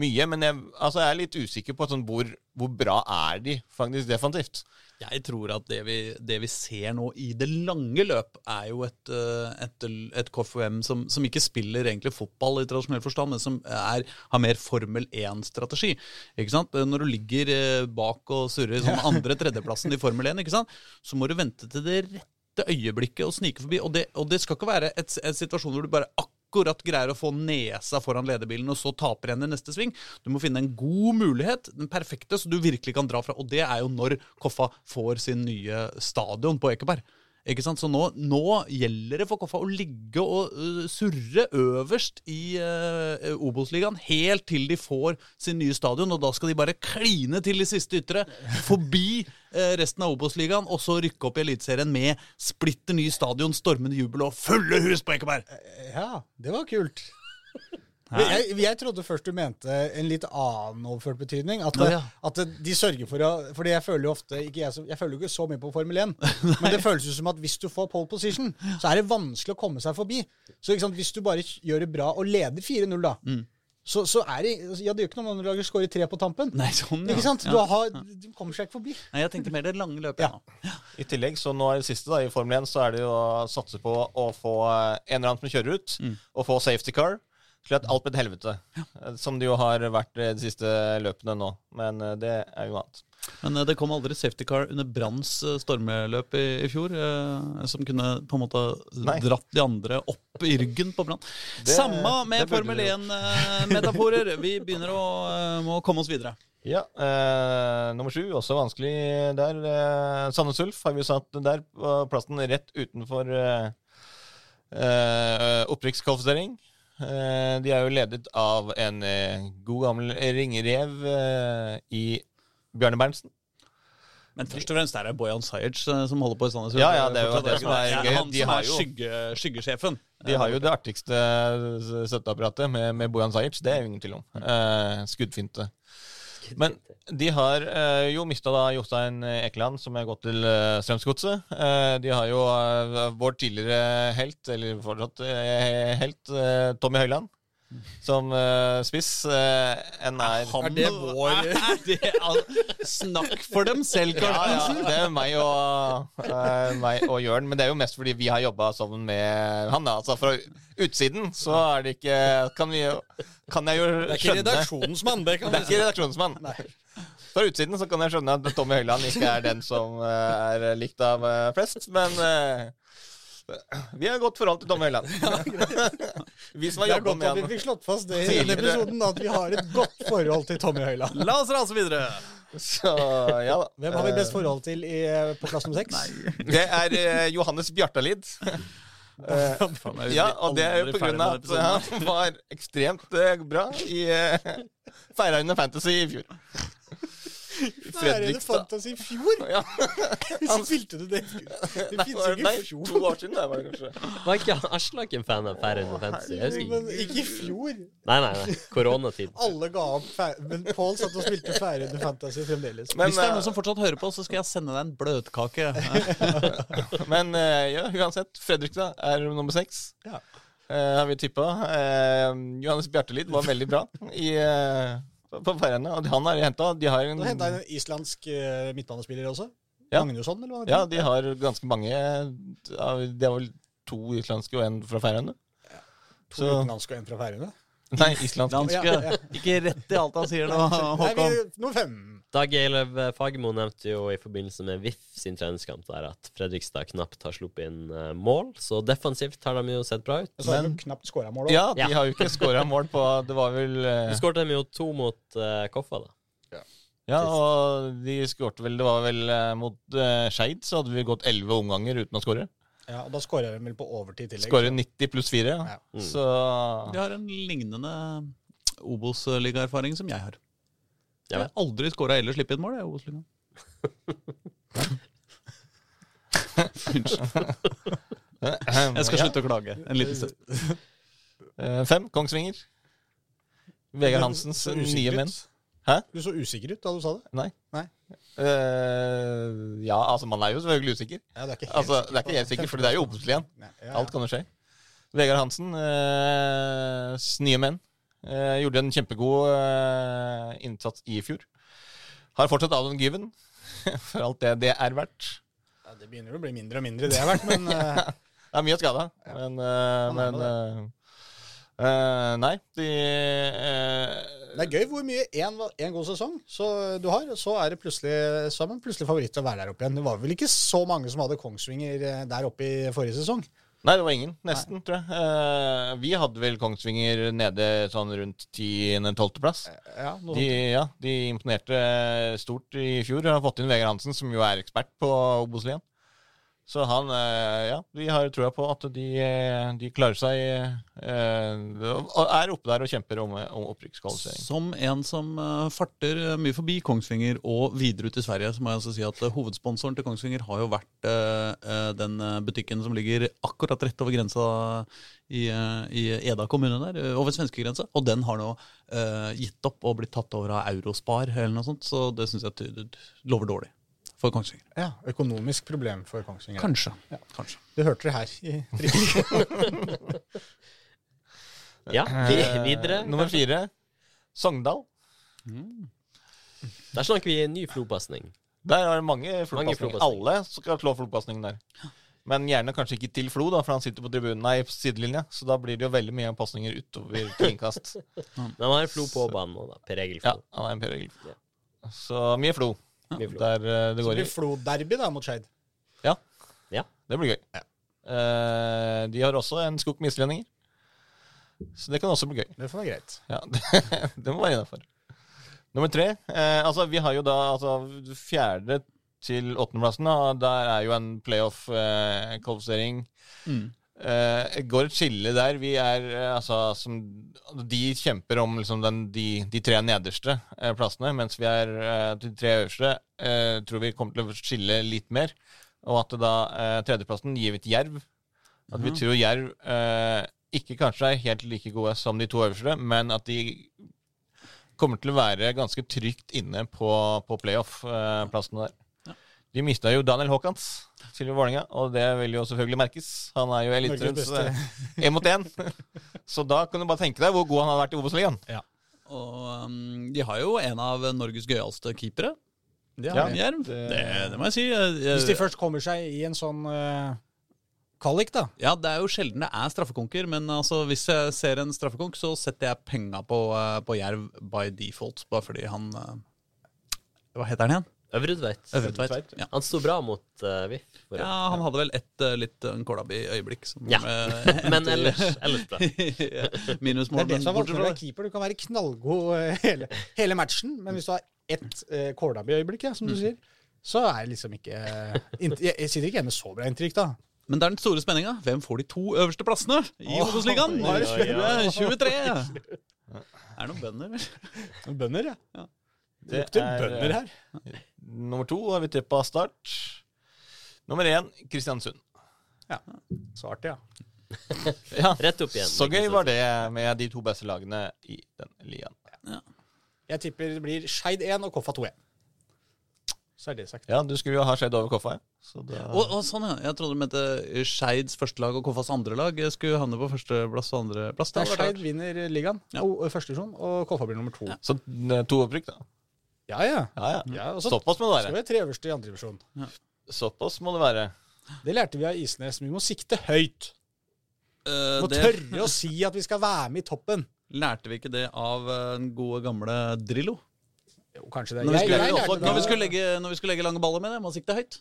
mye. Men jeg, altså, jeg er litt usikker på sånn, hvor, hvor bra er de faktisk defensivt? Jeg tror at det vi, det vi ser nå i det lange løp, er jo et, eh, et, et KFUM som, som ikke spiller egentlig fotball i tradisjonell forstand, men som er, har mer Formel 1-strategi. Ikke sant? Når du ligger eh, bak og surrer sånn andre-tredjeplassen i Formel 1, ikke sant? så må du vente til det rette øyeblikket og snike forbi. Og det, og det skal ikke være et, en situasjon hvor du bare akkurat greier å få nesa foran lederbilen, og så taper henne i neste sving. Du må finne en god mulighet, den perfekte, så du virkelig kan dra fra. Og det er jo når Koffa får sin nye stadion på Ekeberg. Ikke sant? Så nå, nå gjelder det for Koffa å ligge og uh, surre øverst i uh, Obos-ligaen helt til de får sin nye stadion, og da skal de bare kline til de siste ytre, forbi uh, resten av Obos-ligaen, og så rykke opp i Eliteserien med splitter ny stadion, stormende jubel og fulle hus på Ekeberg! Ja, det var kult. Men Jeg, jeg trodde først du mente en litt annen overført betydning. At, Å, ja. at de sørger for å Fordi jeg føler jo ofte ikke jeg, jeg føler jo ikke så mye på Formel 1, men det føles jo som at hvis du får pole position, så er det vanskelig å komme seg forbi. Så ikke sant, hvis du bare gjør det bra og leder 4-0, da, Mm. så, så er det Ja, det gjør ikke noe om du lager score tre på tampen. Nei, sånn, ja. Ikke sant? Du, har, du kommer seg ikke forbi. Nei, jeg tenkte mer det lange løpet. Ja. Ja. I tillegg, så nå er det siste da, i Formel 1, så er det jo å satse på å få eh, en eller annen som kjører ut, og få safety car, at alt et helvete. Eh, Som det jo har vært eh, de siste løpene nå. Men eh, det er jo annet. Men det kom aldri safety car under Branns stormløp i, i fjor, eh, som kunne på en måte Nei. dratt de andre opp i ryggen på Brann. Samme med Formel 1-metaforer. Vi begynner å må komme oss videre. Ja, eh, nummer sju, også vanskelig der. Eh, Sandnes Ulf har vi satt der på plassen rett utenfor eh, eh, opprykkskvalifisering. Eh, de er jo ledet av en eh, god gammel ringrev eh, i Bjarne Berntsen. Men først og fremst er det Bojan Sajic som holder på i Sandnes. Ja, ja, det er jo det som er gøy. Han De som har er skygge, skyggesjefen. De har jo det artigste støtteapparatet med, med Bojan Sajic, det er jo ingen tvil om. Skuddfinte. Men de har eh, jo mista da Jostein Ekeland, som er gått til eh, Strømsgodset. Eh, de har jo eh, vår tidligere helt, eller fortsatt eh, helt, eh, Tommy Høiland, som uh, spiss. Uh, enn er Er det vår er det, altså, Snakk for dem selv, ja, ja, det er meg og, uh, meg og Jørn, men det er jo mest fordi vi har jobba sammen med han. da, altså Fra utsiden så er det ikke Kan, vi, kan jeg jo Det er ikke skjønne redaksjonsmann, det kan Det er ikke redaksjonsmann. Fra utsiden så kan jeg skjønne at Tommy Høiland ikke er den som eh, er likt av eh, flest, men eh, vi har godt forhold til Tommy Høyland. vi som har jobba med ham. vi fikk slått fast det i denne episoden, at vi har et godt forhold til Tommy Høiland. La oss rase videre. Så ja da. Hvem har vi best forhold til i, på plass nummer seks? Det er eh, Johannes Bjartalid. Uh, ja, og det er jo på grunn av at han var ekstremt uh, bra i uh, Feira under Fantasy i fjor. Færøyene Fredrikstad. Fantasy i fjor? Ja. Spilte du det? Det fins ikke nei, i fjor. to år siden, det var det kanskje. Var ikke Aslak en fan av Færøyene Fantasy? Jeg husker Men ikke. i fjor. Nei, nei, nei. Koronatid. Alle ga opp, Fær- men Pål satt og spilte Færøyene Fantasy fremdeles. Men, Hvis det er eh, noen som fortsatt hører på, så skal jeg sende deg en bløtkake. Men eh, ja, uansett. Fredrikstad er nummer seks. Ja. Uh, har vi tippa. Uh, Johannes Bjartelid var veldig bra i, eh, på Færøyene. Og han har henta De har en henta en islandsk uh, midtbanespiller også? Ja. Magnusson, eller hva? Ja, de har ganske mange De Det er vel to islandske og en fra Færøyene. To Så utenlandske og en fra Færøyene? Nei, islandske. Ja, ja. Ikke rett i alt han sier nå, Nei, vi, nummer fem. Dag Eilev Fagermo nevnte jo i forbindelse med VIF sin treningskamp der at Fredrikstad knapt har sluppet inn eh, mål, så defensivt har de jo sett bra ut. Så har Men- de knapt skåra mål. også. Ja, de Ja. har jo ikke skåra mål på Det var vel uh... Du skåret dem jo to mot uh, Koffa, da. Ja, og de skårte vel Det var vel uh, mot uh, Skeid, så hadde vi gått elleve omganger uten å skåre. Ja, og da skårer de vel på overtid i tillegg. Skårer 90 pluss 4. Ja. Ja. Mm. Så De har en lignende Obos-ligaerfaring som jeg har. Ja Jeg har aldri skåra eller sluppet et mål jeg, Obos-ligaen. Unnskyld. Jeg skal slutte å klage en liten stund. Eh, fem, Kongsvinger. Vegard Hansens nye menn. Hæ? Du så usikker ut da du sa det. Nei. Nei. Uh, ja, altså, man er jo selvfølgelig usikker. Ja, det er ikke Altså, det er ikke helt sikkert, for det er jo Obos-ligaen. Nei, ja, ja. Alt kan jo skje. Vegard Hansen, uh, nye menn, eh, gjorde en kjempegod eh, innsats i fjor. Har fortsatt Adon Given, for alt det det er verdt. Ja, det begynner å bli mindre og mindre, det er verdt, men ja, Det er mye skada, men, eh, er men eh, eh, Nei, de eh, det er gøy hvor mye én en god sesong så du har, så er det plutselig, så er man plutselig favoritt til å være der oppe igjen. Det var vel ikke så mange som hadde Kongsvinger eh, der oppe i forrige sesong? Nei, det var ingen. Nesten, tror jeg. Eh, vi hadde vel Kongsvinger nede sånn rundt 10.-12.-plass. Ja, noe De, ja, de imponerte stort i fjor. Har fått inn Vegard Hansen, som jo er ekspert på Obos-ligaen. Så han eh, Ja, vi har troa på at de, eh, de klarer seg eh, Og er oppe der og kjemper om, om opprykkskvalifisering. Som en som farter mye forbi Kongsvinger og videre ut i Sverige, så må jeg altså si at hovedsponsoren til Kongsvinger har jo vært den butikken som ligger akkurat rett over grensa i, i Eda kommune der, over svenskegrensa. Og den har nå gitt opp og blitt tatt over av Eurospar eller noe sånt, så det syns jeg lover dårlig for Kongsvinger. Ja, økonomisk problem for Kongsvinger. Kanskje. Ja. Kanskje. Det hørte dere her i Ja, vi, videre. Eh, Nummer fire Sogndal. Der snakker vi ny flopasning. Der er det mange flopasninger. flopasninger. Alle skal slå flopasningen der. Men gjerne kanskje ikke til Flo, da, for han sitter på tribunen, nei, på sidelinja. Så da blir det jo veldig mye pasninger utover til innkast. Men han har Flo på banen nå, da. Per Egil Ja, Flo. han er en Per Egil. Så mye Flo. Mye. Der eh, det Så går i. blir Flo-derby da mot Skeid. Det blir gøy. Eh, de har også en skog med islendinger. Så det kan også bli gøy. Det får være greit. Ja, det, det må være innafor. Nummer tre. Eh, altså, vi har jo da altså, fjerde til åttendeplassen. Der er jo en playoff-kvalifisering. Mm. Det går et skille der. Vi er uh, altså som, De kjemper om liksom, den, de, de tre nederste uh, plassene, mens vi er de tre øverste. Tror vi kommer til å skille litt mer. Og at da tredjeplassen gir vi til Jerv. At vi tror Jerv ikke kanskje er helt like gode som de to øverste, men at de kommer til å være ganske trygt inne på, på playoff-plassene der. De mista jo Daniel Haakons til Vålerenga, og det vil jo selvfølgelig merkes. Han er jo Norges eliterunds én mot én. Så da kan du bare tenke deg hvor god han har vært i Obos-ligaen. Og um, de har jo en av Norges gøyeste keepere. De Ja. det- Det, det må jeg si. Jeg- jeg- Hvis de først kommer seg i en sånn uh, kvalik, da. Ja, det er jo sjelden det er straffekonker, men altså, hvis jeg ser en straffekonk, så setter jeg penga på, uh, på Jerv by default, bare fordi han uh, Hva heter han igjen? Øvredveit. Øvretveit. Ja. Han sto bra mot uh, VIF. for ja, han hadde vel et uh, litt uh, Kålaby-øyeblikk. som, Ja. Uh, Men ellers, ellers bra. Det Minusmål. er det som er vanskelig med keeper. Du kan være knallgod eh, hele, hele matchen, men hvis du har ett uh, kålabi øyeblikk, ja, som du sier, så er det liksom ikke eh, Jeg, jeg sitter ikke igjen med så bra inntrykk, da. Men det er den store spenninga. Hvem får de to øverste plassene i Obos-ligaen? Oh, ja, det 23! Er det noen bønder, eller? Bønder, ja. Det Det lukter er, bønder her. Nummer to har vi tippa Start. Nummer én Kristiansund. Så artig, ja. Ja, Rett opp igjen. så gøy var det med de to beste lagene i den ligaen. Jeg tipper det blir Skeid 1 og Koffa 2-1. Så er det sagt. Ja, du skulle jo ha Skeid over Koffa. ja. Så da, Og, og sånn, ja. Jeg trodde du mente Skeids første lag og Koffas andre lag Jeg skulle havne på førsteplass og andreplass. Det Skeid vinner ligaen, Ja. og, og første divisjon, og Koffa blir nummer to. Ja. så eh, to opprykk, da. Ja, ja. Ja, ja. ja så Såpass må det skal være. vi tre øverste i andre divisjon. Såpass må det være. Det lærte vi av Isnes. Vi må sikte høyt. Uh, Må det tørre å si at vi skal være med i toppen. lærte vi ikke det av eh, den gode, gamle Drillo. Jo, kanskje det. Når vi, Jeg- skulle, jeg lærte også, når, vi skulle legge, når vi skulle legge lange baller med det, må sikte høyt.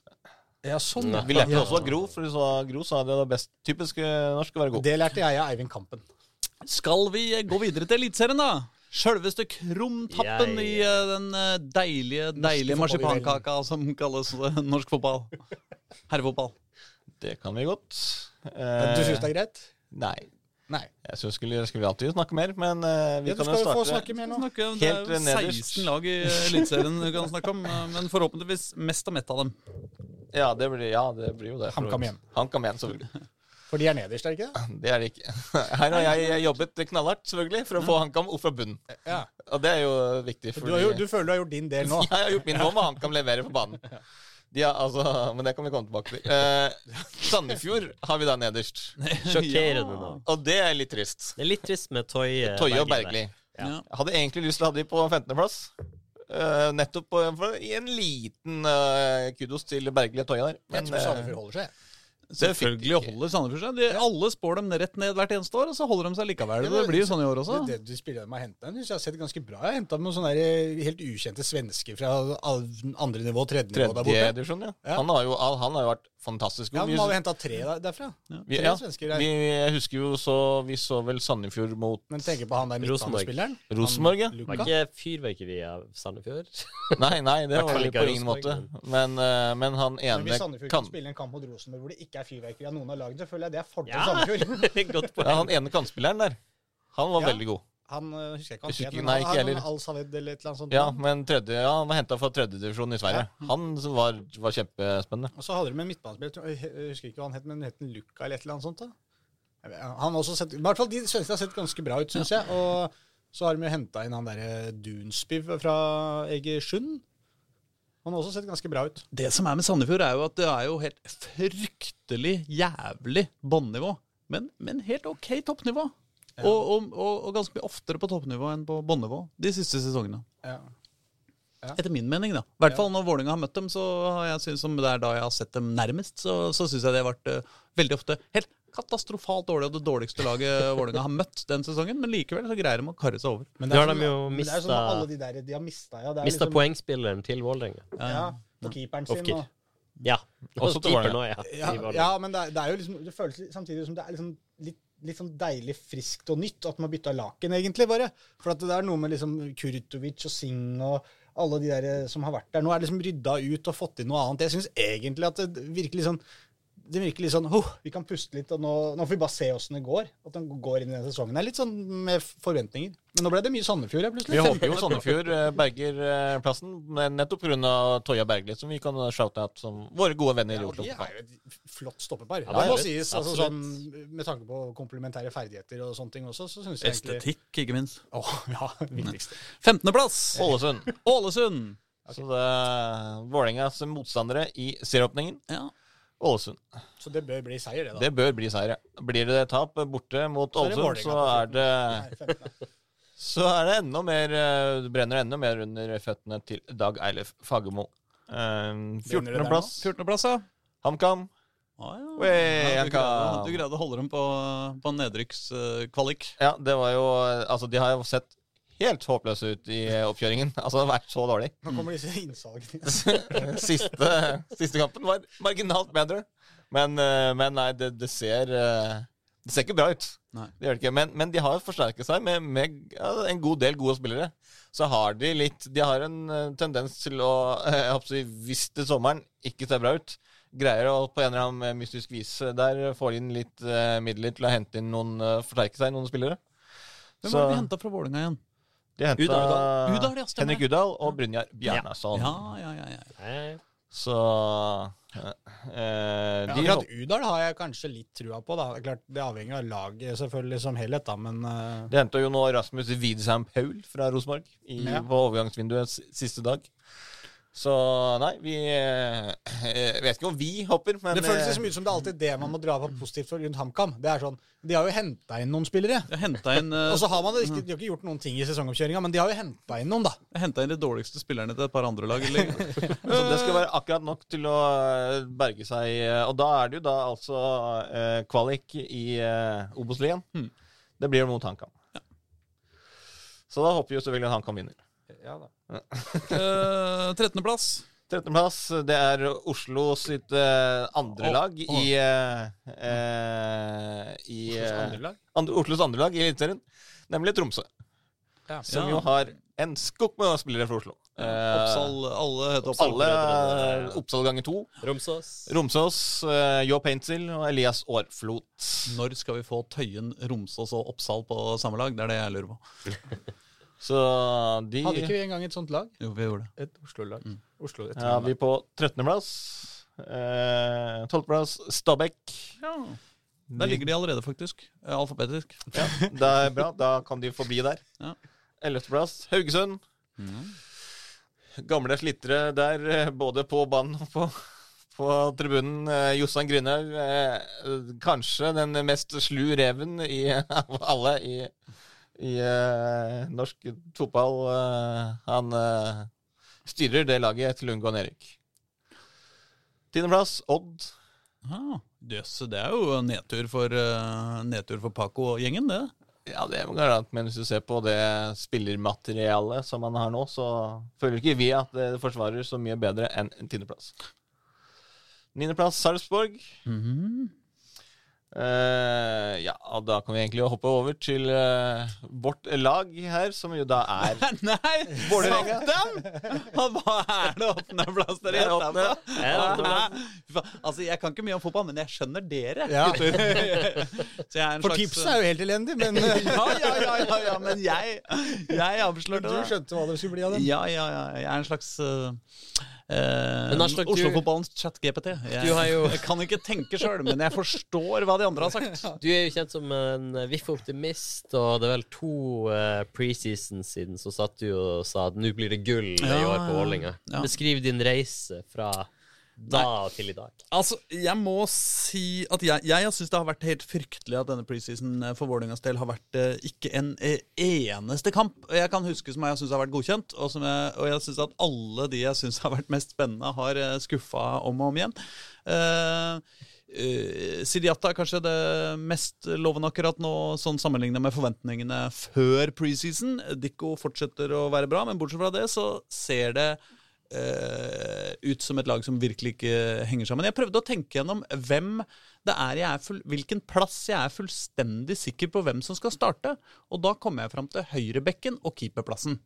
Ja, sånn, ja. Vi lærte det også av Gro, for sa, Gro sa det var best typisk eh, norsk å være god. Det lærte jeg av Eivind Kampen. Skal vi gå videre til Eliteserien, da? Sjølveste krumtappen Jeg- i eh, den eh, deilige, deilige marsipankaka som kalles eh, norsk fotball. Herrefotball. Det kan vi godt. Du Eh, syns det er greit? Nei. Nei. Jeg synes skulle, skulle alltid snakke mer, men uh, vi Ja, du kan skal jo starte. få snakke mer nå. Snakke det er jo nederst. 16 lag i Eliteserien du kan snakke om, men forhåpentligvis mest og ett av dem. Ja, det blir, ja, det blir jo det. HamKam igjen. HamKam igjen, selvfølgelig. For de er nederst, er det ikke det? Det er det ikke. Her har jeg jobbet knallhardt selvfølgelig for å få HamKam opp fra bunnen. Ja. Og det er jo viktig. Du, har jo, du føler du har gjort din del nå. Jeg har gjort min nå med HamKam leverer på banen. De har, altså, men det kan vi komme tilbake til. Eh, Sandefjord har vi da nederst. Sjokkerende nå. Og det er litt trist. Det er litt trist med Toye Toye og Bergli. Ja. Hadde egentlig lyst til å ha de på 15.-plass. Uh, nettopp på, i en liten uh, kudos til Bergli og Toya der. Jeg tror eh, Sandefjord holder seg. Selvfølgelig holder Sandefjord seg. De, alle spår dem rett ned hvert eneste år, og så holder de seg likevel. Ja, Det blir jo sånn i år også. Det, det du spiller med å hente den, jeg har sett ganske bra. Jeg har henta noen sånne der helt ukjente svensker fra andre nivå, tredje nivå der borte. divisjon, ja. Ja. Han, har jo, han har jo vært fantastisk Ja, god. men Vi- Har vi henta tre derfra? Ja. tre ja, svensker der. vi, jeg husker jo så Vi så vel Sandefjord mot Men tenker på han der midtbanespilleren. Rosenborg, ja. Var ikke fyrverkeri av Sandefjord? Nei, nei, det var det på ingen måte. Men, eh, men han Men hvis Sandefjord kan, kan spille en kamp mot Rosenborg hvor det ikke er fyrverkeri av noen av lagene, så føler jeg det er fordel Ja. Sandefjord. Ja, han ene kantspilleren der, han var Ja. veldig god. Han øh, husker jeg ikke han het, nei, ikke han heller. Al eller et eller annet sånt. Ja, men tredje, ja, han var henta fra tredjedivisjon i Sverige. Han var, var kjempespennende. Og så hadde de en midtbanespiller, jeg husker ikke hva han het, men het Luka eller et eller annet sånt. da. Han har også sett, I hvert fall de svenskene har sett ganske bra ut, syns jeg. Og så har de jo henta inn han derre Dunsby fra Egersund. Han har også sett ganske bra ut. Det som er med Sandefjord, er jo at det er jo helt fryktelig jævlig bånnivå. Men, men helt ok toppnivå. Og, og, og, og ganske mye oftere på toppnivå enn på bånnivå de siste sesongene. Ja. Etter min mening, da. I hvert fall når Vålerenga har møtt dem, så har jeg synes, som det er da jeg har sett dem nærmest, så, så syns jeg det har vært uh, veldig ofte helt katastrofalt dårlig, og det dårligste laget Vålerenga har møtt den sesongen. Men likevel så greier de å karre seg over. Men Det er sånn- de jo mista, det er sånn at alle de der de har mista, ja. Det er Mista liksom- poengspilleren til Vålerenga. Ja, og keeperen sin. Og, Ja. Også til Vålerenga. ja. ja, ja, men det, er, det er jo liksom Det føles samtidig som det er liksom litt, litt sånn deilig friskt og nytt at man bytta laken, egentlig, bare. For at det er noe med liksom Kurtovic og Singh og alle de der som har vært der. Nå er det liksom rydda ut og fått inn noe annet. Jeg syns egentlig at det virker litt sånn det virker litt sånn oh, Vi kan puste litt, og nå, nå får vi bare se åssen det går. At den går inn i den sesongen. Det er litt sånn med forventninger. Men nå ble det mye Sandefjord, ja, plutselig. Vi håper jo Sandefjord eh, berger eh, plassen, men nettopp pga. Toya Bergli, som vi kan shoute out som våre gode venner i Ja, de er jo et flott stoppepar. Ja, det må sies. Altså, sånn, med tanke på komplementære ferdigheter og sånne ting også, så syns jeg egentlig Estetikk, ikke minst. Åh, ja, viktigst. 15.-plass, Ålesund. Ålesund. Så det er Vålerengas motstandere i serieåpningen. Ja. Ålesund. Så det bør bli seier, det, da. Det bør bli seier. ja. Blir det tap borte mot Så er det Ålesund, så er det Så er det enda mer eh, Det brenner enda mer under føttene til Dag Eilif Fagermo. Um, Brenner det der 14.-plass 14.-plass, ja. HamKam. Ah, ja. Wey, ja du, greide, du greide å holde dem på, på nedrykkskvalik. Ja, det var jo Altså, de har jo sett helt håpløse ut i oppkjøringen. Altså, det har vært så dårlig. Nå kommer disse innsalgene. siste, siste kampen var marginalt bedre. Men, eh, men nei, det, det ser eh, Det ser ikke bra ut. Nei. Det gjør det ikke. Men, men de har forsterket seg med, med ja, en god del gode spillere. Så har de litt De har en eh, tendens til å eh, jeg håper å si, Hvis det sommeren ikke ser bra ut, greier å på en eller annen mystisk vis eh, der få inn litt eh, midler til å hente inn noen Forsterke seg noen spillere. Hvem var det de henta fra Vålerenga igjen? De henta Udal. Udal, ja. Henrik Udal og Brynjar Bjarnason. Ja, ja, ja, ja. Så eh, eh, Ja, de akkurat Udal har jeg kanskje litt trua på. da. Klart, det avhenger av laget selvfølgelig som helhet, da, men eh, De henta jo nå Rasmus Widsheim Paul fra Rosenborg Ja. på overgangsvinduet siste dag. Så nei, vi eh, Jeg vet ikke om vi hopper, men Det føles eh, liksom ut som det er alltid det man må dra på positivt for rundt HamKam. Det er sånn, De har jo henta inn noen spillere. Inn, eh, Og så har man det ikke, De har ikke gjort noen ting i sesongoppkjøringa, men de har jo henta inn noen, da. Henta inn de dårligste spillerne til et par andre lag. Eller? så det skal være akkurat nok til å eh, berge seg. eh, Og da er det jo da altså eh, kvalik i uh, Obos-ligaen. Hmm. Det blir mot HamKam. Så da håper vi jo selvfølgelig at HamKam vinner. Ja, da. Eh, 13.-plass. 13.-plass, det er Oslo sitt uh, andre Å, lag å. i, uh, eh, i Oslos eh, andre lag. andre, Oslos andre lag i Eliteserien, nemlig Tromsø. Ja. Som Ja. jo har en skokk med spillere fra Oslo. Eh, Oppsal, alle heter Oppsal. alle eh, Oppsal ganger to. Romsås. Romsås, uh, Jo Paintsil og Elias Aarflot. Når skal vi få Tøyen, Romsås og Oppsal på samme lag? Det er det jeg lurer på. Så de Hadde ikke vi engang et sånt lag? Jo, vi gjorde det. Et Oslo-lag. Mm. Oslo, ja, vi er på 13.-plass. Eh, 12.-plass Stabæk. Ja. Der ligger de allerede, faktisk. Eh, Alfabetisk. Ja, det er bra. Da kan de forbi der. Ja. 11.-plass Haugesund. Gamle slitere der, eh, både på banen og på, på tribunen. Eh, Jossan Grynhaug, kanskje den mest slu reven i, av alle i, i uh, norsk fotball. Uh, han, uh, styrer det laget til å Erik. Tiendeplass, Odd. Ah, det er jo nedtur for, nedtur for Paco-gjengen, det. Ja, det er garant, men hvis du ser på det spillermaterialet som man har nå, så føler ikke vi at det forsvarer så mye bedre enn en tiendeplass. Niendeplass, Sarpsborg. Mhm. Eh, ja, og da kan vi egentlig hoppe over til uh, vårt lag her, som jo da er Nei! Vålerenga. Satt dem! Hva er det åttendeplass dere er gjetter på? Altså, Jeg kan ikke mye om fotball, men jeg skjønner dere, Ja. gutter. Så jeg er en For slags- tipset er jo helt elendig, men eh, ja, ja, ja, ja, ja, men jeg Jeg du avslørte det. skjønte hva det skulle bli av dem? Ja, ja, ja. Jeg er en slags uh, Men Aslak, Oslo-fotballens chat-GPT. Jeg, jo- jeg kan ikke tenke sjøl, men jeg forstår hva de andre har sagt. Du er jo kjent som en VIF-optimist, og det er vel to uh, preseason siden så satt du og sa at nå blir det gull i Ja, år på Vålerenga. ja. Beskriv din reise fra da til i dag. Altså, Jeg må si at jeg, jeg syns det har vært helt fryktelig at denne preseason eh, for Vålerengas del har vært eh, ikke en eh, eneste kamp jeg kan huske som jeg syns har vært godkjent. Og, som jeg, og jeg syns at alle de jeg syns har vært mest spennende, har skuffa om og om igjen. Uh, Uh, Sidiata er kanskje det mest lovende akkurat nå, sånn sammenlignet med forventningene før preseason. Dikko fortsetter å være bra, men bortsett fra det så ser det uh, ut som et lag som virkelig ikke henger sammen. Jeg prøvde å tenke gjennom hvem det er jeg er full, hvilken plass jeg er fullstendig sikker på hvem som skal starte. Og da kommer jeg fram til høyrebekken og keeperplassen.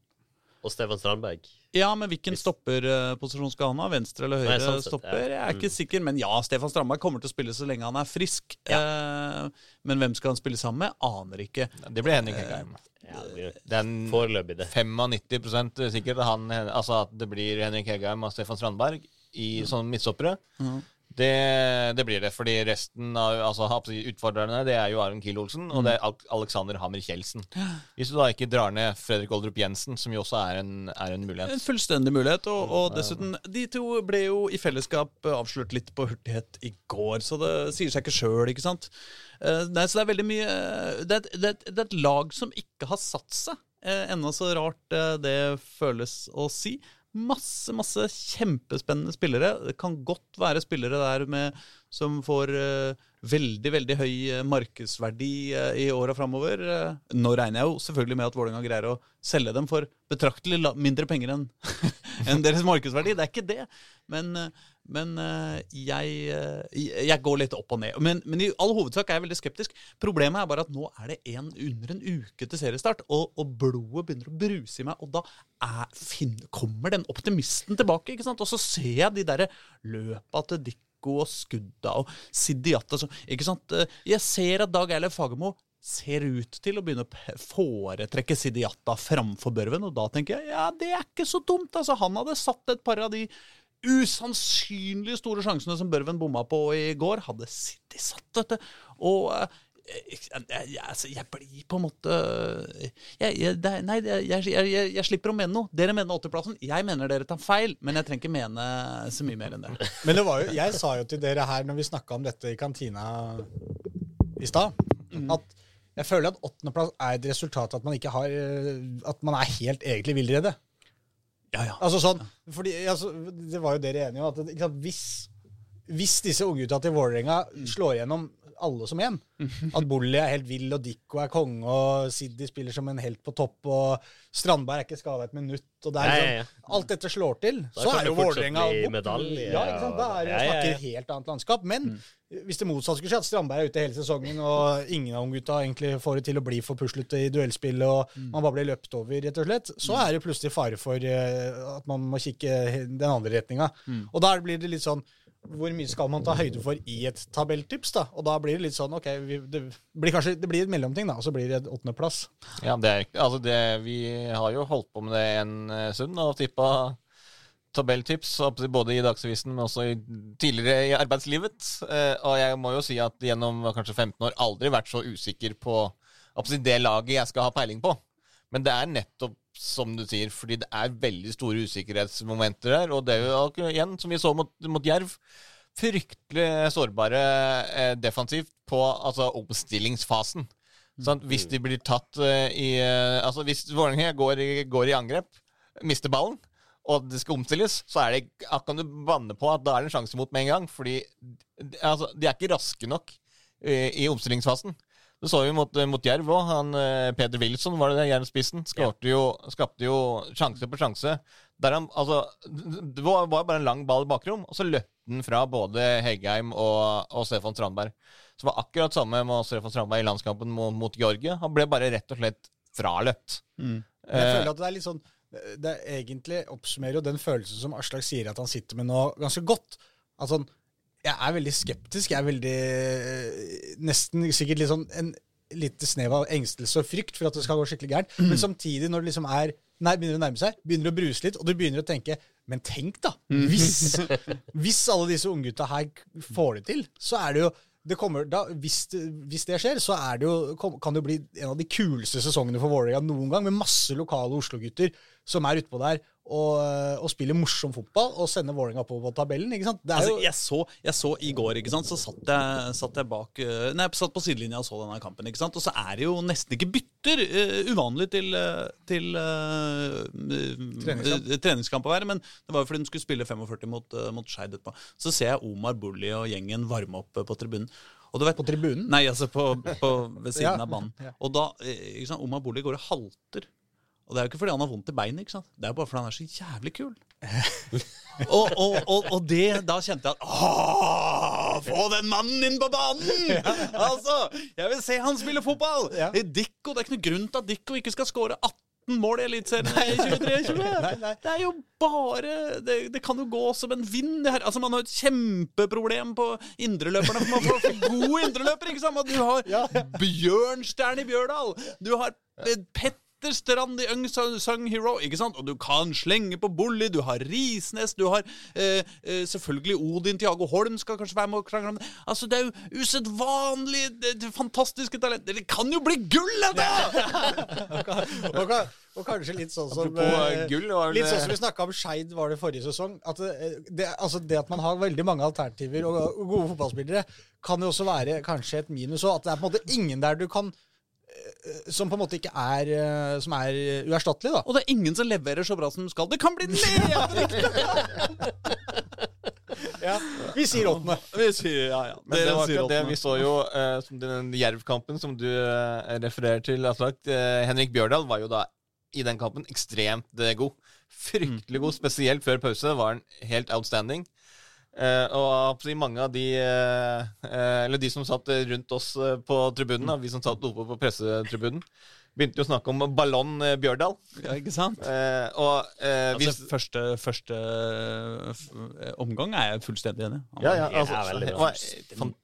Og Stefan Strandberg. Ja, men hvilken stopperposisjon skal han ha? Venstre eller høyre Nei, sånn sett, stopper? ja. Jeg er ikke sikker, men ja, Stefan Strandberg kommer til å spille så lenge han er frisk. Eh, men hvem skal han spille sammen med? Aner ikke. Det blir Henning Hegheim. Ja, det er foreløpig, det. 95 sikkert han, altså at det blir Henrik Hegheim og Stefan Strandberg i sånne midtstoppere. Det, det blir det, fordi resten av altså, utfordrerne det er jo Aron Kiel Olsen og det er Alexander Hammer Kjeldsen. Hvis du da ikke drar ned Fredrik Oldrup Jensen, som jo også er en, er en mulighet. En fullstendig mulighet. Og, og dessuten, de to ble jo i fellesskap eh, avslørt litt på hurtighet i går, så det sier seg ikke sjøl, ikke sant. Eh, nei, så det er veldig mye eh, det er, et- det, det er et lag som ikke har satt seg. Enda så rart det føles å si. Masse, masse kjempespennende spillere. Det kan godt være spillere der med, som får uh, veldig, veldig høy eh, markedsverdi uh, i åra framover. Uh, nå regner jeg jo selvfølgelig med at Vålerenga greier å selge dem for betraktelig mindre penger enn en deres markedsverdi. Det er ikke det. Men, men eh, jeg, eh, jeg går litt opp og ned. Men, men i all hovedsak er jeg veldig skeptisk. Problemet er bare at nå er det en, under en uke til seriestart, og, og blodet begynner å bruse i meg. Og da er, finn, kommer den optimisten tilbake. ikke sant? Og så ser jeg de derre løpa til Dikko og skudda og Sidiata. Ikke sant? Eh, Jeg ser at Dag Eilev Fagermo ser ut til å begynne å foretrekke Sidiata framfor Børven, og da tenker jeg ja, det er ikke så dumt. altså Han hadde satt et par av de usannsynlig store sjansene som Børven bomma på i går, hadde City satt, vet du. Og eh, jeg, jeg, altså, jeg blir på en måte jeg, Nei, jeg, slipper å mene noe. Dere mener åtteplassen. Jeg mener dere tar feil, men jeg trenger ikke mene så mye mer enn det. Men det var jo, jeg sa jo til dere her når vi snakka om dette i kantina i stad, at jeg føler at åttendeplass er et resultat av at man ikke har eh, At man er helt egentlig villrede. Ja, ja. Altså sånn, fordi, altså, Det var jo dere enige om. at sant, hvis, hvis disse unggutta til Vålerenga slår gjennom alle som én. at Bolli er helt vill, og Dicko er konge, og Siddi spiller som en helt på topp, og Strandberg er ikke skada et minutt og det er Ja, liksom, ja, ja. Alt dette slår til, Da så er det jo Vålerenga medalje, Ja, ikke sant? Da er det ja, ja, ja. et helt annet landskap. Men hvis det motsatte skulle skje, at Strandberg er ute hele sesongen, og ingen av unggutta egentlig får det til å bli for puslete i duellspillet, og man bare blir løpt over, rett og slett, så er det plutselig fare for eh, at man må kikke den andre retninga. Og da blir det litt sånn hvor mye skal man ta høyde for i et tabelltips? da? Og da blir det litt sånn, ok, vi, det blir kanskje det blir et mellomting, da, og så blir det et åttendeplass. Ja, det er, altså det, Vi har jo holdt på med det en eh, stund og tippa tabelltips både i Dagsavisen, men også i, tidligere i arbeidslivet. Eh, og jeg må jo si at gjennom kanskje 15 år aldri vært så usikker på det laget jeg skal ha peiling på. Men det er nettopp som du sier, fordi det er veldig store usikkerhetsmomenter der. Og det er jo igjen, som vi så mot, mot Jerv, fryktelig sårbare eh, defensivt på altså, omstillingsfasen. Sånn, hvis de blir tatt eh, i eh, Altså hvis Vålerenga går, går i angrep, mister ballen, og det skal omstilles, så er det, kan du banne på at da er det en sjanse mot med en gang. Fordi altså, de er ikke raske nok eh, i omstillingsfasen. Det så vi mot, mot Jerv òg. Han eh, Peder Wilson, var det Jerv-spissen, jo, skapte jo sjanse på sjanse. Han, altså, det var bare en lang ball i bakrom, og så løp den fra både Heggheim og, og Stefan Strandberg. Så var akkurat samme med Stefan Strandberg i landskampen mot, mot Georgia. Han ble bare rett og slett fraløpt. Mm. Jeg Eh, føler at det er litt sånn Det egentlig oppsummerer jo den følelsen som Aslak sier at han sitter med nå, ganske godt. At sånn Jeg er veldig skeptisk. Jeg er veldig eh, Nesten sikkert litt sånn en lite snev av engstelse og frykt for at det skal gå skikkelig gærent. Men samtidig, når det liksom er nei, begynner å nærme seg, begynner å bruse litt, og du begynner å tenke Men tenk, da! Hvis, hvis alle disse unggutta her får det til, så er det jo det kommer, da, hvis, det, hvis det skjer, så er det jo, kan det jo bli en av de kuleste sesongene for Vålerenga noen gang, med masse lokale Oslo-gutter som er utpå der og, og spiller morsom fotball og sender Vålerenga på på tabellen. ikke sant? Det er Altså, jo, jeg, så, jeg så i går, ikke sant, så satt jeg, satt jeg bak eh, Nei, jeg satt på sidelinja og så denne kampen. ikke sant, Og så er det jo nesten ikke bytter. uh, uvanlig til, eh, til uh, Treningskamp. eh, treningskamp å være. Men det var jo fordi de skulle spille 45 mot, uh, mot Skeid etterpå. Så ser jeg Omar Bulli og gjengen varme opp eh, på tribunen. Og du vet, på tribunen. Nei, altså på, på, ved siden Ja, av banen. Og da, eh, ikke sant, Omar Bulli går og halter. Og det er jo ikke fordi han har vondt i beinet, ikke sant? det er bare fordi han er så jævlig kul. og, og, og, og det, da kjente jeg at Åh, Få den mannen inn på banen! Altså, Jeg vil se han spille fotball! Ja. Dikko, Det er ikke noen grunn til at Dikko ikke skal skåre 18 mål i Eliteserien i 2023. Nei, nei. Det er jo bare Det, det kan jo gå som en vind. det her. Altså, Man har et kjempeproblem på indreløperne. for Man får for gode indreløpere. ikke sant? Du har Ja. Bjørnstjerne i Bjørdal. Du har eh, Petter Strand i Unsung Hero. ikke sant? Og du kan slenge på Bolli. Du har Risnes. Du har eh, eh, selvfølgelig Odin. Tiago Holm skal kanskje være med og krangle om det. Altså, Det er jo usedvanlig det, det fantastiske talenter. Det kan jo bli gull, dette! Ja. og kanskje litt sånn som Apropos eh, gull, var Litt sånn som vi snakka om Skeid var det forrige sesong. At det, det, altså det at man har veldig mange alternativer og, og gode fotballspillere, kan jo også være kanskje et minus òg. At det er på en måte ingen der du kan eh, Som på en måte ikke er eh, Som er eh, uerstattelig, da. Og det er ingen som leverer så bra som de skal. Det kan bli nedrykk! Ja, vi sier åttende. Vi sier ja, ja. Men det Dere var ikke det vi så jo uh, som Den Jerv-kampen som du uh, refererer til, Aslak. Eh, Henrik Bjørdal var jo da i den kampen ekstremt eh, god. Fryktelig god. Spesielt før pause var han helt outstanding. Eh, og mange av de eh, eh, Eller de som satt rundt oss på tribunen, vi som satt oppe på pressetribunen, begynte jo å snakke om ballong eh, Bjørdal. Ja, ikke sant? Eh, og eh, Altså, hvis første, første f- omgang er jeg fullstendig enig i. Ja, ja, altså,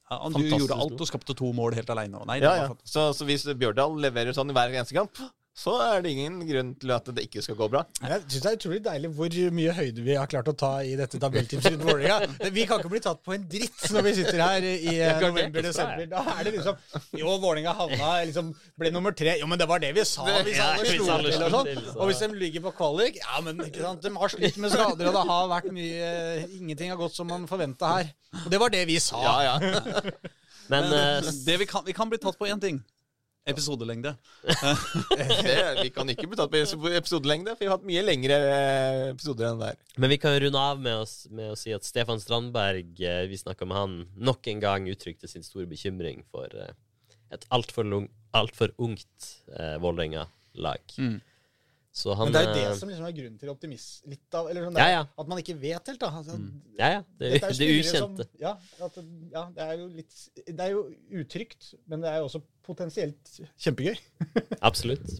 han fantastisk gjorde alt og skapte to mål helt aleine. Ja, ja. Så, så hvis Bjørdal leverer sånn i hver eneste kamp, så er det ingen grunn til at det ikke skal gå bra. Jeg synes det er utrolig deilig hvor mye høyde vi har klart å ta i dette tabelltipset Vålerenga. Vi kan ikke bli tatt på en dritt når vi sitter her i eh, november-desember. Da er det liksom Jo, Vålerenga havna liksom Ble nummer tre. Jo, men det var det vi sa hvis alle slo til og sånn. Og hvis de ligger på kvalik Ja, men ikke sant, de har slitt med skader, og det har vært mye Ingenting har gått som man forventa her. Og det var det vi sa. Ja, ja. Men men Det vi, kan, vi kan bli tatt på én ting. Episodelengde. Det, vi kan ikke bli tatt på episodelengde, for vi har hatt mye lengre eh, episoder enn det der. Men vi kan runde av med, oss, med å si at Stefan Strandberg, eh, vi snakka med han, nok en gang uttrykte sin store bekymring for eh, et altfor alt ungt eh, Vålerenga-lag. Mm. Så han Men det er jo det som liksom er grunnen til optimisme. Litt av, eller sånn der, ja. At man ikke vet helt, da. Altså, Ja, ja. Det, er det ukjente. Som, ja, at, ja, det er jo litt Det er jo utrygt, men det er jo også potensielt kjempegøy. Absolutt.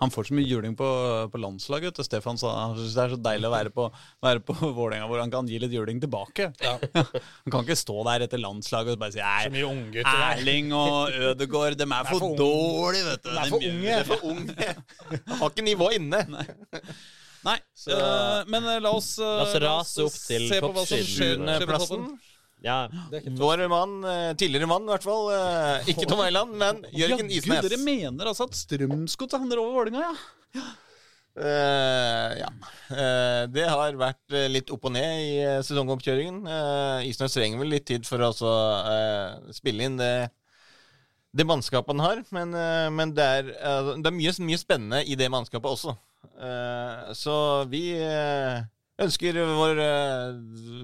Han får så mye juling på, på landslaget. vet du. Stefan sa han synes det er så deilig å være på, være på Vålerenga hvor han kan gi litt juling tilbake. han kan ikke stå der etter landslaget og bare si Så Nei. Erling og Ødegaard, de er for, for dårlige, vet du. De er for unge. de er for unge. Har ikke nivå inne. Nei, øh, men øh, la oss, øh, La oss rase opp til se på hva som skjer, skjer på toppen. Ja. Vår mann, eh, tidligere mann i hvert fall, eh, ikke Tom Eiland, men Jørgen ja, Isnes. dere mener altså at Strømsgodset handler over Vålerenga, ja? Eh, ja. Uh, det har vært litt opp og ned i sesongoppkjøringen. Uh, Isnes trenger vel litt tid for å også, eh, spille inn det, det mannskapet han har. Men, men det, er, det er mye, mye spennende i det mannskapet også. Så vi ønsker vår eh,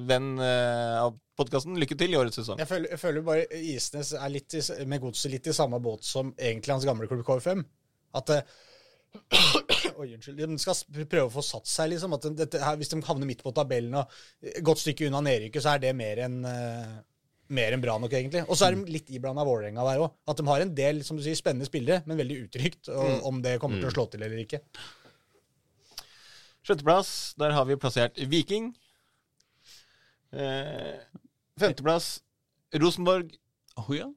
venn eh, av podkasten lykke til i årets sesong. Jeg føler, jeg føler bare Isnes er litt i, med godset litt i samme båt som egentlig hans gamle klubb KFM. At det, Oi, unnskyld. De skal prøve å få satt seg, liksom. At dette, her, hvis de havner midt på tabellen og et godt stykke unna nedrykket, så er det mer enn eh, mer enn bra nok, egentlig. Og så er de litt iblanda Vålerenga der òg. At de har en del som du sier, spennende spillere, men veldig utrygt og, om det kommer til å slå til eller ikke. Sjetteplass, der har vi plassert Viking. Eh, femteplass Rosenborg. Oh, ja.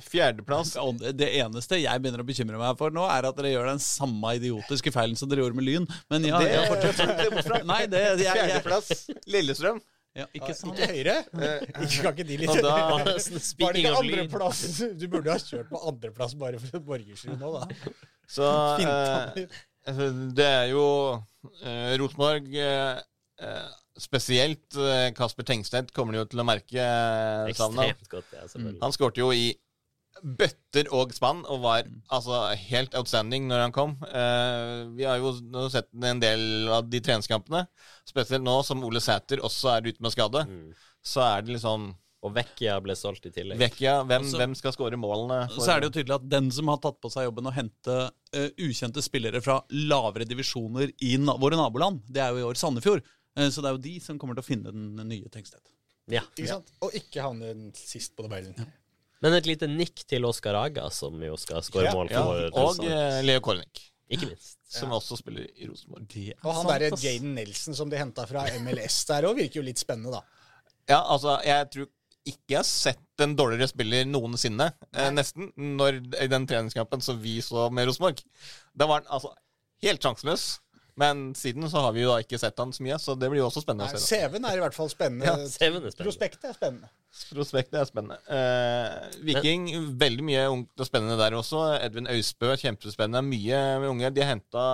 Fjerdeplass det- Det eneste jeg begynner å bekymre meg for nå, er at dere gjør den samme idiotiske feilen som dere gjorde med Lyn. Men ja, Det jeg fortsetter fra. Nei, det jeg, jeg, Fjerdeplass Lillestrøm. ja, Ikke sånn. Ikke høyre. Ikke kan ikke de litt da Var det ikke andreplass? Du burde ha kjørt på andreplass bare for Borgersrud nå, da. Så Litt. altså, det er jo eh, Rosenborg eh, eh, Spesielt eh, Kasper Tengstedt kommer de jo til å merke eh, savnet. Godt, ja. Han skårte jo i bøtter og spann og var altså helt outstanding når han kom. Eh, vi har jo sett en del av de treningskampene. Spesielt nå som Ole Sæter også er ute med skade. Mm. Så er det liksom Og Vecchia ble solgt i tillegg. Vecchia. Hvem, Altså- hvem skal skåre målene? for- Så er det jo tydelig at den som har tatt på seg jobben å hente uh, ukjente spillere fra lavere divisjoner i na våre naboland, det er jo i år Sandefjord. Uh, så det er jo de som kommer til å finne den nye Tengstedt. Ja. Ikke sant? Og ikke havne sist på tabellen. Men et lite nikk til Oskar Aga, som jo skal skåre Ja, mål ja, for og Rosenborg. eh, Leo Kornik. Ikke minst. som også spiller i Rosenborg. Og han derre. Jaden Nelson som de henta fra MLS der òg, virker jo litt spennende, da. Ja, altså, jeg tror ikke har sett en dårligere spiller noensinne, eh, nesten, når, i den treningskampen som vi så med Rosenborg. Da var han altså helt sjanseløs. Men siden så har vi jo da ikke sett han så mye, så det blir jo også spennende Nei, å se. CV-en er i hvert fall spennende. Ja, er spennende. Prospektet er spennende. Prospektet er spennende. Eh, Viking, veldig mye ungt og spennende der også. Edvin Austbø, kjempespennende. Mye med unge. De har henta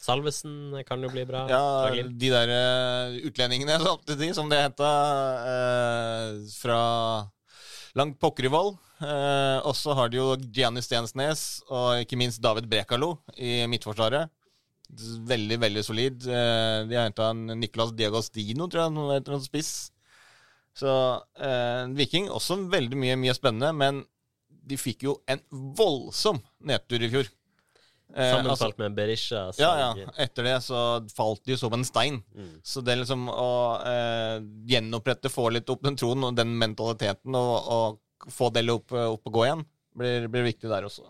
Salvesen kan jo bli bra. ja, de der eh, utlendingene samtidig, som de heta, eh, fra langt Pokkervoll. Eh, og så har de jo Gianni Stensnes og ikke minst David Brekalo i midtforsvaret. Veldig, veldig solid. Eh, de har henta Nicolas Diagostino, tror jeg, han heter noen spiss. Så eh, Viking også veldig mye, mye spennende, men de fikk jo en voldsom nedtur i fjor. Eh, altså- Sammenfalt med Berisha. ja, ja. Etter det så falt de jo som en stein. Mm. Så det liksom å eh, gjenopprette, få litt opp den troen og den mentaliteten, og, og få det opp, opp og gå igjen, blir, blir viktig der også.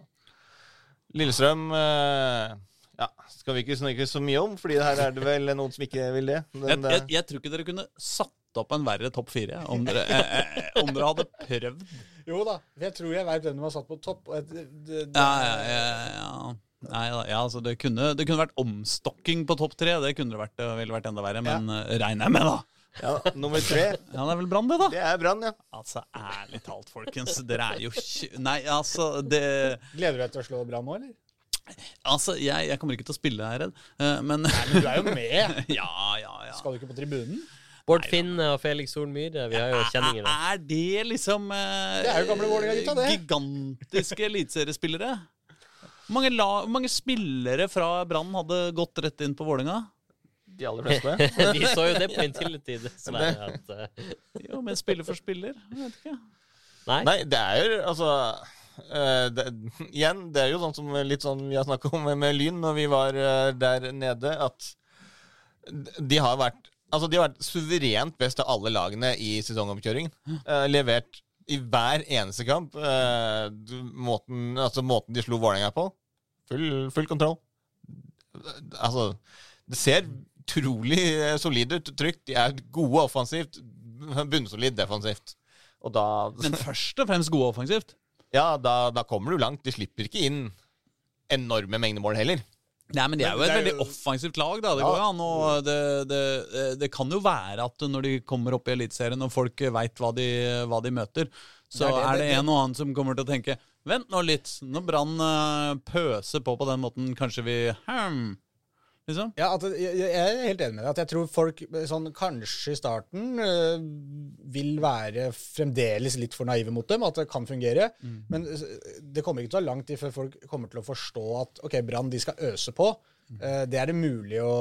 Lillestrøm eh, ja, skal vi ikke snakke så mye om, fordi her er det vel noen som ikke vil det. Jeg, jeg, eh, jeg tror ikke dere kunne satt opp en verre topp fire om dere, eh, eh, om dere hadde prøvd. Jo da, jeg tror jeg veit hvem du har satt på topp. Og det, det, Ja, ja, ja, ja. Nei da, ja, altså det kunne, det kunne vært omstokking på topp tre. Det kunne det vært, ville vært enda verre, men ja. regner jeg med, da. ja, nummer tre, Ja, det er vel Brann, det, da. det er Brann, ja. Altså, ærlig talt, folkens. Dere er jo Nei, altså, det Gleder du deg til å slå Brann nå, eller? Altså, jeg, jeg kommer ikke til å spille her, er redd. men Nei, men du er jo med! Ja, ja, ja. Skal du ikke på tribunen? Bård Finn og Felix Horn Myhre, vi har jo kjenninger. Er det liksom eh, Det er jo gamle Vålerenga-gutta, det. Gigantiske eliteseriespillere? Hvor mange, la, hvor mange spillere fra Brann hadde gått rett inn på Vålerenga? De aller fleste. Vi så jo det på Intility, dessverre. At, eh, Jo, men spiller for spiller. Jeg vet ikke. nei. Nei, det er jo altså Uh, det, Igjen, det er jo sånn som litt sånn vi har snakka om med Lyn når vi var uh, der nede, at de har vært Altså, de har vært suverent best av alle lagene i sesongoppkjøringen. Eh, levert i hver eneste kamp. eh, måten, altså måten de slo Vålerenga på. Full, full kontroll. Altså, det ser utrolig solid ut. Trygt. De er gode offensivt. Bunnsolid defensivt. Og da Men først og fremst gode offensivt. Ja, da, da kommer du langt. De slipper ikke inn enorme mengder mål heller. Nei, men De er jo et er veldig jo- offensivt lag. da, Det Ja. går an, og det, det, det kan jo være at når de kommer opp i Eliteserien og folk veit hva, de- hva de møter, så Det er det- en og annen som kommer til å tenke Vent nå litt. Når Brann eh, pøser på på den måten, kanskje vi hmm, Liksom? Ja, at, jeg, jeg er helt enig med deg. At jeg tror folk sånn, kanskje i starten øh, vil være fremdeles litt for naive mot dem. At det kan fungere. Men øh, det kommer ikke til å ta lang tid før folk kommer til å forstå at ok, Brann de skal øse på. Eh, det er det mulig å,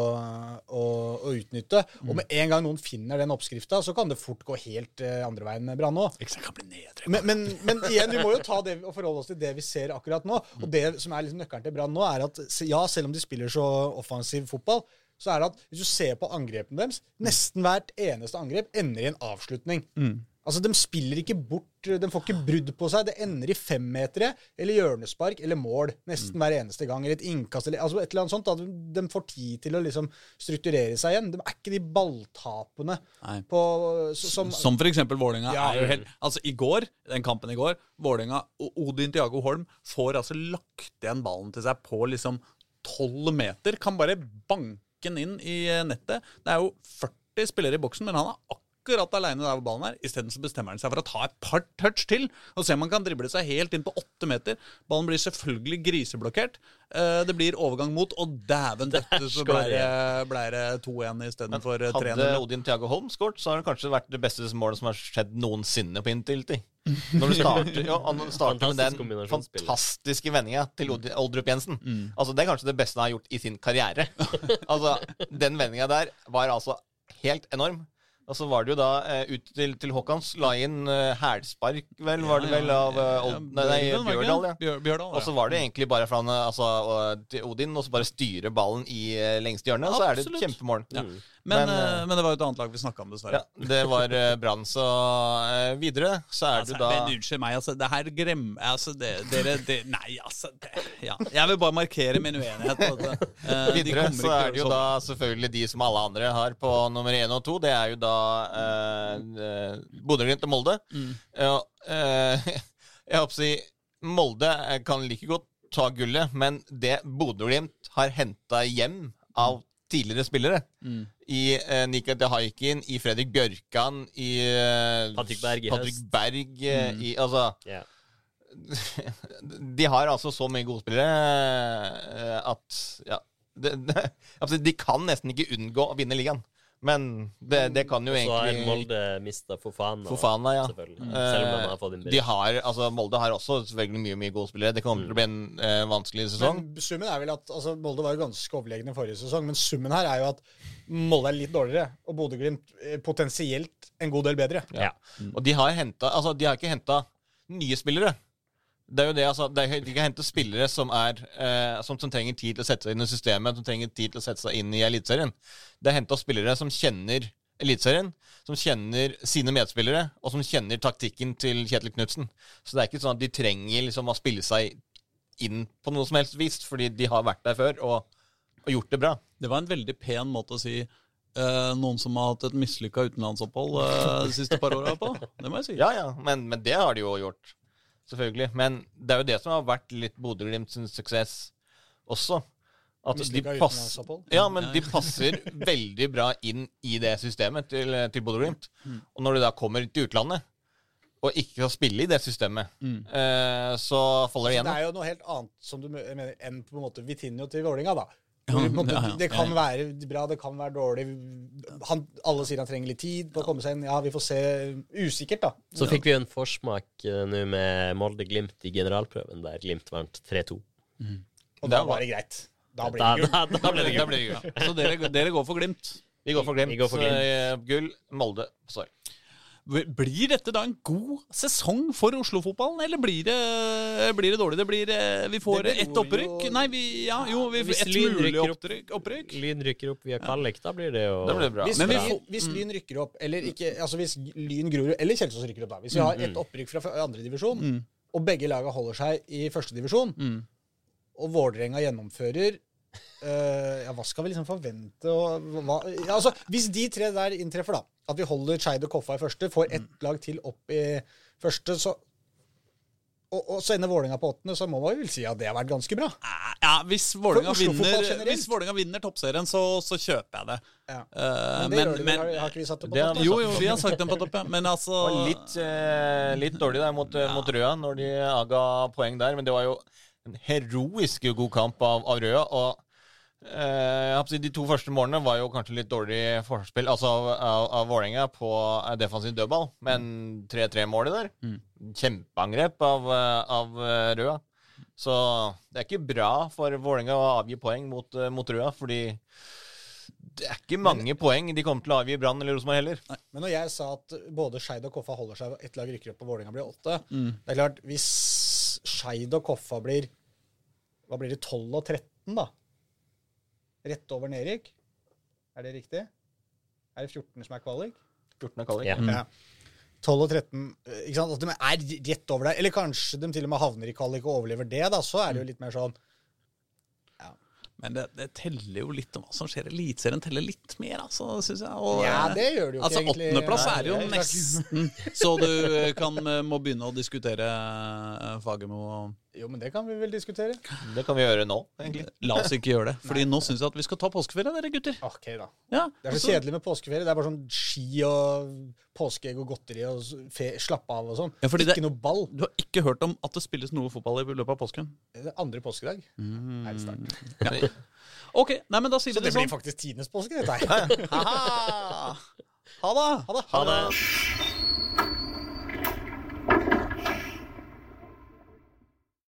å, å utnytte. Og med en gang noen finner den oppskrifta, så kan det fort gå helt eh, andre veien med Brann òg. Men, men, men igjen, vi må jo ta det og forholde oss til det vi ser akkurat nå. Og det som er liksom nøkkelen til Brann nå, er at ja, selv om de spiller så offensiv fotball, så er det at hvis du ser på angrepene deres, nesten hvert eneste angrep ender i en avslutning. Altså, De spiller ikke bort, de får ikke brudd på seg. Det ender i femmetere eller hjørnespark eller mål nesten hver eneste gang. Eller et innkast eller altså et eller annet sånt. Da. De, får tid til å liksom strukturere seg igjen. De er ikke de balltapene på, som, Som for eksempel Vålerenga. Ja. er jo helt, altså I går, den kampen i går, Vålerenga og Odin Tiago Holm får altså lagt igjen ballen til seg på liksom 12 meter. Kan bare banke den inn i eh, nettet. Det er jo 40 spillere i boksen, men han er akkurat aleine der hvor ballen er. Isteden bestemmer han seg for å ta et par touch til og se om han kan drible seg helt inn på åtte meter. Ballen blir selvfølgelig griseblokkert. Eh, Det blir overgang mot, og dæven døtte, så ble det, ble det 2-1 istedenfor Hadde 3-0. Odin Thiago Holm skåret, så har det kanskje vært det beste målet som har skjedd noensinne på Intility. Når du starter, ja, når du starter med den fantastiske vendinga til Oldrup Jensen. Mm. Altså, det er kanskje det beste han har gjort i sin karriere. altså, Den vendinga der var altså helt enorm. Og så var det jo da eh, ut til, til Håkans la inn uh, hælspark, vel, var det vel, av eh, Old, nei, nei, det Bjørdal. ja. Bjør- Bjørdal, Og så var det egentlig bare fra eh, altså, Odin og så bare styre ballen i eh, lengste hjørne, så er det et kjempemål. Ja. Mm. Men, Men, eh, eh, men det var jo et annet lag vi snakka om, dessverre. Ja, det var uh, Brann, så uh, videre så er Altså, du da men unnskyld meg, altså. Det her grem... Altså, det, dere det, Nei, altså det, ja. Jeg vil bare markere min uenighet på. Eh, Videre så er det jo da selvfølgelig de som alle andre har på nummer én og to. Det er jo da eh, eh, Bodø-Glimt og Molde. Mm. Ja, eh, jeg håper å si Molde eh, kan like godt ta gullet, men det Bodø-Glimt har henta hjem av tidligere spillere Mm. I eh, Nika Dehaikin, i Fredrik Bjørkan, i eh, Patrick Berg Patrick. Berg, eh, Mm. i Altså yeah. de har altså så mye gode spillere eh, at ja, de, de, altså, De kan nesten ikke unngå å vinne ligaen. Men det, det kan jo egentlig så har Molde mista Fofana. Fofana, ja. Selvfølgelig. Mm. Selv om de har fått inn De har, altså Molde har også selvfølgelig mye mye gode spillere. Det kommer til å bli en eh, vanskelig sesong. Men summen er vel at altså, Molde var jo ganske overlegne forrige sesong, men summen her er jo at Molde er litt dårligere, og Bodø-Glimt eh, potensielt en god del bedre. Ja. Og de har henta Altså, de har ikke henta nye spillere. Det er jo det, altså, det er, De kan hente spillere som, er, eh, som, som trenger tid til å sette seg inn i systemet, som trenger tid til å sette seg inn i Eliteserien. Det er henta spillere som kjenner Eliteserien, som kjenner sine medspillere, og som kjenner taktikken til Kjetil Knutsen. Så det er ikke sånn at de trenger liksom å spille seg inn på noe som helst vis, fordi de har vært der før og, og gjort det bra. Det var en veldig pen måte å si eh, noen som har hatt et mislykka utenlandsopphold eh, de siste par åra på. Det må jeg si. Ja, ja, men, men det har de jo gjort. Selvfølgelig. Men det er jo det som har vært litt Bodø-Glimts suksess også. At de, pass, ja, men de passer veldig bra inn i det systemet til, til Bodø-Glimt. Og når de da kommer til utlandet og ikke skal spille i det systemet, Mm. eh, så faller det Det er jo noe helt annet som du mener, enn på en måte Vitinho til Vålerenga, da. Måte, ja, ja. Det kan være bra, det kan være dårlig. Han, alle sier han trenger litt tid på å komme seg inn. Ja, vi får se. Usikkert, da. Så fikk vi en forsmak eh, nå med Molde-Glimt i generalprøven, der Glimt vant 3-2. Og da var det greit. Da blir det gull. da, da ble det Da ble det gull. Så dere, dere går for Glimt. Vi går for Glimt. Går for Glimt. eh, gull, Molde, sorry. Blir dette da en god sesong for Oslo-fotballen, eller blir det, blir det dårlig? Det blir, eh, vi får ett opprykk? jo- Nei, vi, ja, jo, vi Hvis får ett Lyn mulig opprykk. opprykk. Lyn rykker opp via kvalik, da blir det jo det blir bra. Hvis, Men vi hvis Lyn rykker opp, eller ikke Altså hvis Lyn, Grorud eller Kjelsås rykker opp, da. Hvis vi har ett opprykk fra andredivisjon, Mm. og begge laga holder seg i førstedivisjon, Mm. og Vålerenga gjennomfører eh, Ja, hva skal vi liksom forvente? Og, hva, ja, altså, hvis de tre der inntreffer, da, at vi holder Skeid og Koffa i første, får ett lag til opp i første, så og, og så ender Vålerenga på åttende, så må man vel si at det har vært ganske bra. Ja, hvis Vålerenga vinner, hvis vinner toppserien, så, så kjøper jeg det. Ja. Eh, Men det men, vel, har, ikke vi satt det på topp? jo, jo, vi har sagt dem på topp, ja. Men altså Det var litt, eh, litt dårlig der mot, ja. mot Røa når de aga poeng der, men det var jo en heroisk god kamp av, av Røa. og eh, de to første målene var jo kanskje litt dårlig forspill altså av, av, av Vålerenga på eh, defensiv dødball, men 3-3-målet der Kjempeangrep av, eh, av eh, Røa. Så det er ikke bra for Vålerenga å avgi poeng mot, mot Røa, fordi det er ikke mange poeng de kommer til å avgi i Brann eller Rosenborg heller. Men når jeg sa at både Skeid og Koffa holder seg, ett lag rykker opp og Vålerenga blir åtte Mm. Det er klart, hvis Skeid og Koffa blir Hva blir det, 12 og 13, da? Rett over nedrykk? Er det riktig? Er det 14 som er kvalik? 14 er kvalik. Ja. Mm. Ja. 12 og 13 eh, ikke sant? At de er rett over der. Eller kanskje de til og med havner i kvalik og overlever det, da. Så er det jo litt mer sånn Men det, det teller jo litt om hva som skjer. Eliteserien teller litt mer, altså, syns jeg. Og, Ja, det gjør det jo ikke altså, egentlig. Åttendeplass er jo er nesten så du kan, må begynne å diskutere eh, Fagermo. og- Jo, men det kan vi vel diskutere. Det kan vi gjøre nå, egentlig. La oss ikke gjøre det. Fordi nå syns jeg at vi skal ta påskeferie, dere gutter. Ok, da. Ja, Det er så kjedelig med påskeferie. Det er bare sånn ski og påskeegg og godteri og slappe av og sånn. Ja, ikke det- noe ball. Du har ikke hørt om at det spilles noe fotball i løpet av påsken? Det er andre påskedag. Er det start. Ja. Ok, nei, men da sier Så det det blir sånn. faktisk tidenes påske, dette her. Ha det! Ha det. Ha det.